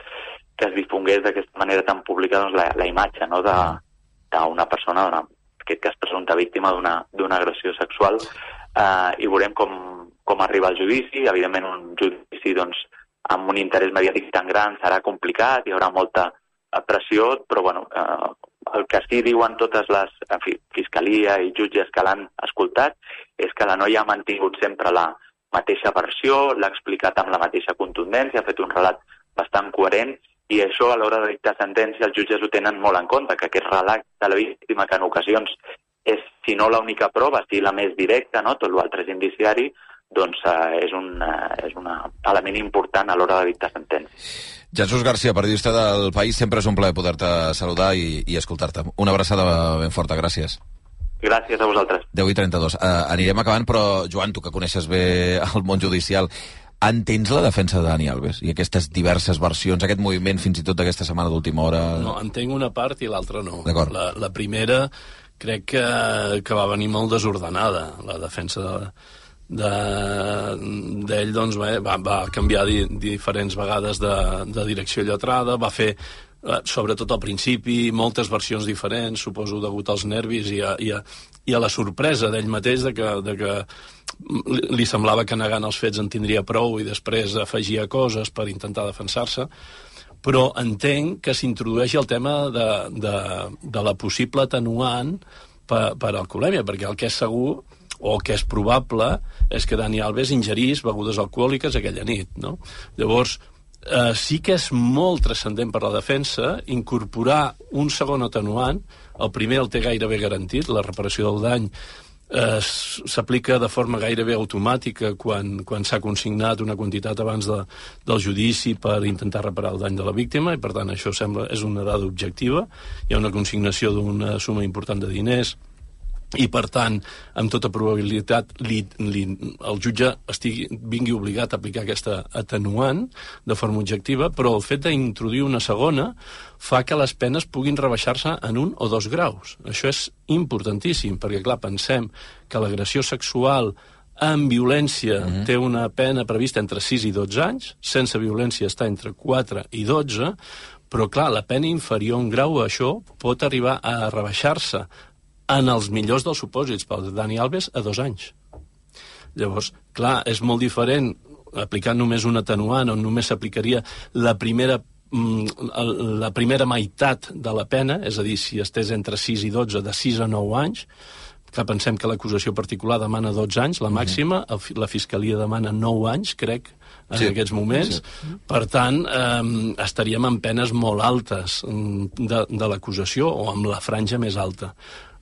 que es difongués d'aquesta manera tan pública doncs, la, la imatge no? d'una persona, en aquest cas presumpta víctima d'una agressió sexual, eh, i veurem com, com arriba el judici. Evidentment, un judici doncs, amb un interès mediàtic tan gran serà complicat, hi haurà molta eh, pressió, però bueno, eh, el que sí diuen totes les en fi, fiscalia i jutges que l'han escoltat és que la noia ha mantingut sempre la mateixa versió, l'ha explicat amb la mateixa contundència, ha fet un relat bastant coherent i això a l'hora de dictar sentència els jutges ho tenen molt en compte, que aquest relat de la víctima que en ocasions és, si no l'única prova, si la més directa, no? tot l'altre és indiciari, doncs eh, és, un, eh, és un element important a l'hora de dictar sentència. Jesús Garcia, periodista del País, sempre és un plaer poder-te saludar i, i escoltar-te. Una abraçada ben forta, gràcies. Gràcies a vosaltres. 10 i 32. Uh, anirem acabant, però, Joan, tu que coneixes bé el món judicial, entens la defensa de Dani Alves i aquestes diverses versions, aquest moviment fins i tot d'aquesta setmana d'última hora? No, entenc una part i l'altra no. La, la primera crec que, que va venir molt desordenada, la defensa de, de- d'ell doncs, bé, va, va canviar di, diferents vegades de, de direcció lletrada, va fer eh, sobretot al principi, moltes versions diferents, suposo degut als nervis i a, i a, i a la sorpresa d'ell mateix de que, de que li, li semblava que negant els fets en tindria prou i després afegia coses per intentar defensar-se. Però entenc que s'introdueixi el tema de, de, de la possible atenuant per, per alcoholèmia, perquè el que és segur o el que és probable és que Dani Alves ingerís begudes alcohòliques aquella nit, no? Llavors, eh, sí que és molt transcendent per la defensa incorporar un segon atenuant, el primer el té gairebé garantit, la reparació del dany eh, s'aplica de forma gairebé automàtica quan, quan s'ha consignat una quantitat abans de, del judici per intentar reparar el dany de la víctima i per tant això sembla és una dada objectiva. Hi ha una consignació d'una suma important de diners i per tant, amb tota probabilitat li, li, el jutge estigui, vingui obligat a aplicar aquesta atenuant de forma objectiva, però el fet d'introduir una segona fa que les penes puguin rebaixar-se en un o dos graus. Això és importantíssim, perquè clar, pensem que l'agressió sexual amb violència mm -hmm. té una pena prevista entre 6 i 12 anys, sense violència està entre 4 i 12, però clar, la pena inferior en grau a això pot arribar a rebaixar-se en els millors dels supòsits pel Dani Alves a dos anys. Llavors, clar, és molt diferent aplicar només un atenuant on només s'aplicaria la primera mm, la primera meitat de la pena, és a dir, si estés entre 6 i 12, de 6 a 9 anys, que pensem que l'acusació particular demana 12 anys, la màxima, el fi- la Fiscalia demana 9 anys, crec, en Sí. sí. aquests moments. Sí. Per tant, eh, estaríem en penes molt altes mm, de, de l'acusació o amb la franja més alta.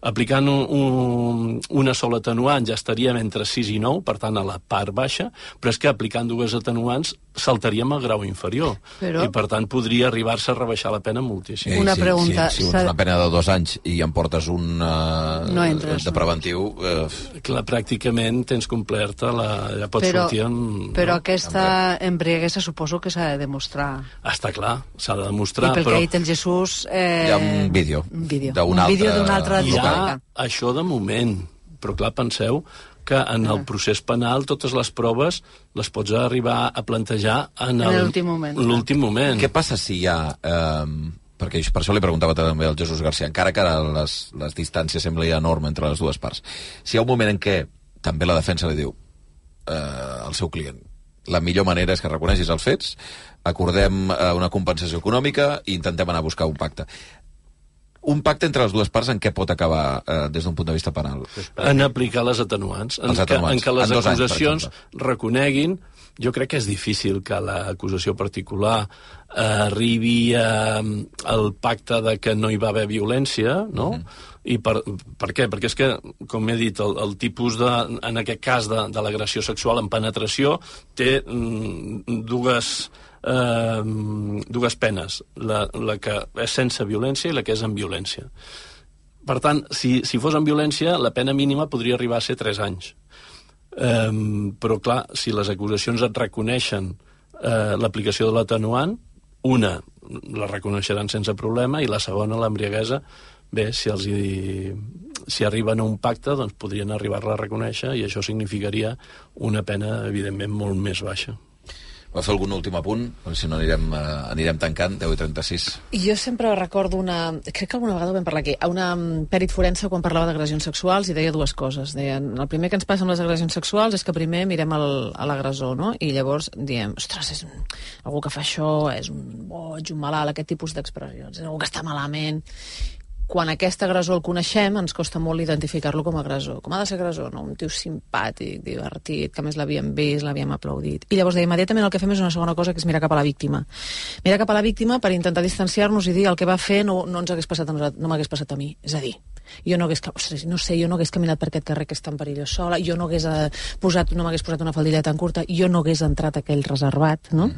Aplicant un, un, una sola atenuant ja estaríem entre 6 i 9, per tant a la part baixa, però és que aplicant dues atenuants saltaríem al grau inferior. Però- I per tant podria arribar-se a rebaixar la pena moltíssim. Una sí, pregunta, Sí, si una pena de dos anys i em portes un uh, No entres, de no. preventiu... Uh, Clar, pràcticament tens complerta la... ja pots però, sortir amb... però no? aquesta embriaguesa suposo que s'ha de demostrar. Està clar, s'ha de I demostrar, pel però... que ha dit el Jesús... Eh, Hi ha un vídeo Un vídeo. d'un un altre vídeo d'una altra Hi ha això de moment, però clar, penseu que en el procés penal totes les proves les pots arribar a plantejar en, En el- l'últim moment. L'últim moment. Què passa si hi ha... Eh, perquè per això li preguntava també al Jesús García, encara que ara les, les distàncies sembla enorme entre les dues parts, si hi ha un moment en què també la defensa li diu eh, al seu client la millor manera és que reconeixis els fets, acordem eh, una compensació econòmica i intentem anar a buscar un pacte. Un pacte entre les dues parts en què pot acabar eh, des d'un punt de vista penal? en aplicar les atenuants, en, Els atenuants. Que, en que les En dos anys, acusacions reconeguin jo crec que és difícil que l'acusació particular eh, arribi a, al pacte de que no hi va haver violència, no? Mhm. I per, per què? Perquè és que, com he dit, el, el tipus de, en aquest cas de, de l'agressió sexual en penetració té mm, dues, eh, dues penes, la, la que és sense violència i la que és amb violència. Per tant, si, si fos amb violència, la pena mínima podria arribar a ser 3 anys. Um, però, clar, si les acusacions et reconeixen uh, l'aplicació de l'atenuant, una la reconeixeran sense problema i la segona, l'embriaguesa, bé, si, els hi, si arriben a un pacte, doncs podrien arribar-la a reconèixer i això significaria una pena, evidentment, molt més baixa. Va fer algun últim apunt? Si no anirem, eh, anirem tancant, 10 i 36. Jo sempre recordo una... Crec que alguna vegada ho vam parlar aquí. A una mm, pèrit forense quan parlava d'agressions sexuals i deia dues coses. Deien, el primer que ens passa amb les agressions sexuals és que primer mirem el, a l'agressor, no? I llavors diem, ostres, és un, algú que fa això és un boig, un malalt, aquest tipus d'expressions. És algú que està malament quan aquest agressor el coneixem, ens costa molt identificar-lo com a agressor. Com ha de ser agressor? No? Un tio simpàtic, divertit, que més l'havíem vist, l'havíem aplaudit. I llavors, immediatament el que fem és una segona cosa, que és mirar cap a la víctima. Mirar cap a la víctima per intentar distanciar-nos i dir el que va fer no, no ens hagués passat a nosaltres, no m'hagués passat a mi. És a dir, jo no hagués, ostres, no sé, jo no hagués caminat per aquest carrer que és tan perillós sola, jo no hagués eh, posat, no m'hagués posat una faldilla tan curta, jo no hagués entrat a aquell reservat, no?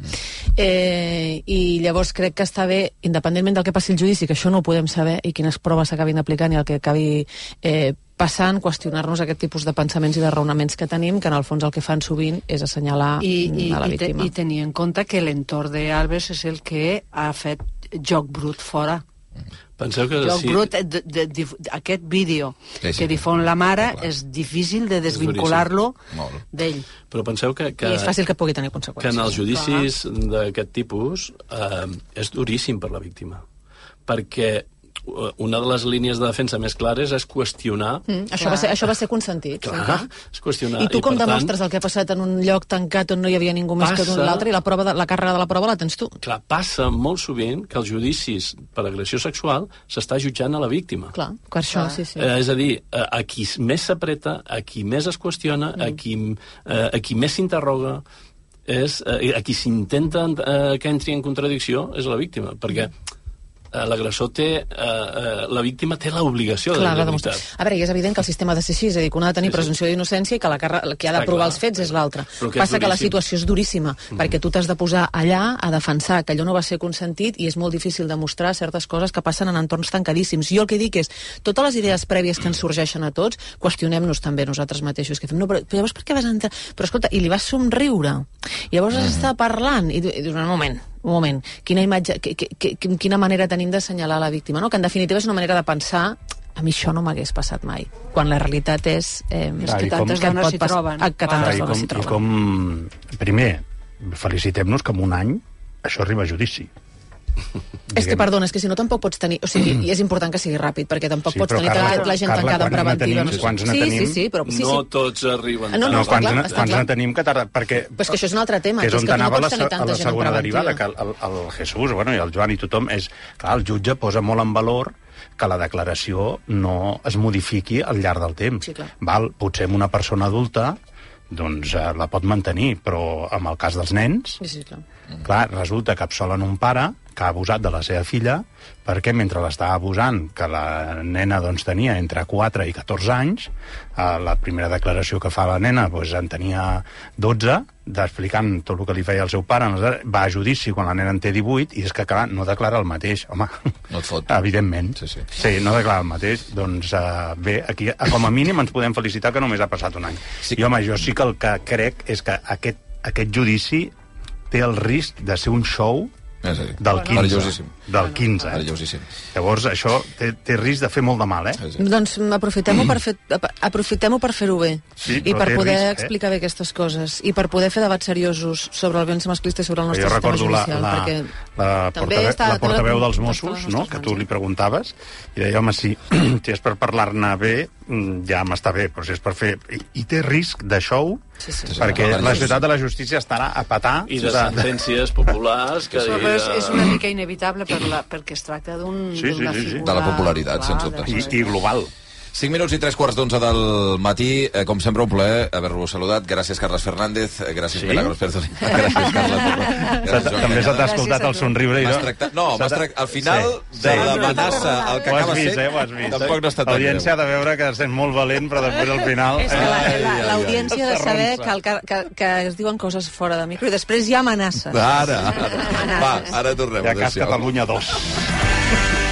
Eh, I llavors crec que està bé, independentment del que passi el judici, que això no ho podem saber, i quines proves s'acabin aplicant i el que acabi eh, passant, qüestionar-nos aquest tipus de pensaments i de raonaments que tenim, que en el fons el que fan sovint és assenyalar I, i, a la i, te, víctima. I tenir en compte que l'entorn d'Albes és el que ha fet joc brut fora. Penseu que Joc si... brut, eh, de, de, de, aquest vídeo Sí, sí. que difon la mare és difícil de desvincular-lo d'ell. Però penseu que, que... I és fàcil que pugui tenir que conseqüències. en els judicis d'aquest tipus eh, és duríssim per la víctima. Perquè una de les línies de defensa més clares és qüestionar... Mm, això, va ser, això va ser consentit. Clar, és qüestionar... I tu com tant, demostres el que ha passat en un lloc tancat on no hi havia ningú més que Passa- d'un l'altre i la, prova de, la càrrega de la prova la tens tu? Clar, passa molt sovint que els judicis per agressió sexual s'està jutjant a la víctima. Clar, per això, sí, sí. Eh, és a dir, a, a qui més s'apreta, a qui més es qüestiona, mm. a, qui, eh, a qui més s'interroga, és, eh, a qui s'intenta eh, que entri en contradicció és la víctima, perquè eh, l'agressor té... Eh, eh, la víctima té l'obligació de demostrar. A veure, i és evident que el sistema ha de ser així, és a dir, que un ha de tenir Sí, sí. presumpció d'innocència i que la carra, qui ha de Està provar els fets és. Però que és Passa que la situació és duríssima, perquè tu t'has de posar allà a defensar que allò no va ser consentit i és molt difícil demostrar certes coses que passen en entorns tancadíssims. Jo el que dic és, totes les idees prèvies que ens sorgeixen a tots, qüestionem-nos també nosaltres mateixos, que fem, no, però, però llavors per què vas entrar? Però escolta, i li vas somriure. Llavors has estat parlant, i, i dius, un moment, un moment, quina imatge, que, que, que, quina manera tenim d'assenyalar la víctima, no? que en definitiva és una manera de pensar a mi això no m'hagués passat mai, quan la realitat és... Eh, Clar, i com- et pot pas- ah, Que tantes i dones s'hi I troben. com, primer, felicitem-nos que en un any això arriba a judici. És que, perdona, és que si no tampoc pots tenir... O sigui, i és important que sigui ràpid, perquè tampoc Sí, pots tenir Carla, la, la gent Carla, tancada en preventiva. tenim? no sé. Quants sí, tenim? sí, sí, però... Sí, no sí. tots arriben. Ah, no, no, està quants, clar, quants clar. ne tenim que tarda... Perquè Però és que això és un altre tema, que és que on que no anava pots la, a la en segona preventiva. derivada, que el, el, el Jesús bueno, i el Joan i tothom, és que el jutge posa molt en valor que la declaració no es modifiqui al llarg del temps. Sí, clar. Val? Potser amb una persona adulta doncs eh, la pot mantenir, però en el cas dels nens, Sí, sí, clar. Clar, resulta que absolen un pare que ha abusat de la seva filla perquè mentre l'estava abusant, que la nena doncs, tenia entre 4 i 14 anys, eh, la primera declaració que fa la nena doncs, en tenia 12, explicant tot el que li feia el seu pare, va a judici quan la nena en té 18, i és que, clar, no declara el mateix, home. No et fot. Evidentment. Sí, sí. sí no declara el mateix. Doncs uh, bé, aquí, eh, com a mínim ens podem felicitar que només ha passat un any. Sí. I home, jo sí que el que crec és que aquest, aquest judici té el risc de ser un show del 15. perillosíssim. Del 15. Eh? Perillosíssim. Llavors, això té, té risc de fer molt de mal, eh? Doncs aprofitem-ho per, fer, aprofitem per fer-ho bé Sí, i per poder risc, eh? explicar bé aquestes coses i per poder fer debats seriosos sobre el violència masclista i sobre el nostre jo sistema recordo la, judicial la, perquè la, també portaveu, està- la portaveu la- dels Mossos, no? que tu li preguntaves, i deia, home, si, si és per parlar-ne bé, mm, ja m'està bé, però si és per fer... I, i té risc de show, sí, sí. perquè Sí, sí. la ciutat de la justícia estarà a petar... I de sentències populars que... És, de- és una mica inevitable per la, perquè es tracta d'un- Sí, sí, d'una sí, sí. figura... De la popularitat, sens dubte. I, I global. 5 minuts i 3 quarts d'onze del matí. Eh, com sempre, un plaer haver-vos saludat. Gràcies, Carles Fernández. Eh, Gràcies, Sí? Milagros Pérez. Gràcies, Carles. Gràcies, Joan També se t'ha Canyada. escoltat el somriure. i no? tractat- no, m'has tractat- al final Sí, de sí. l'amenaça al que acaba vist, sent, eh? Ho has vist. tampoc no està tan L'audiència ha de veure que sent molt valent, però després al final... És que la- ai. l'audiència ha de saber que, el, que, que es diuen coses fora de micro i després hi ha amenaces. Ara, ara. Va, ara tornem. Ja cas. Catalunya 2.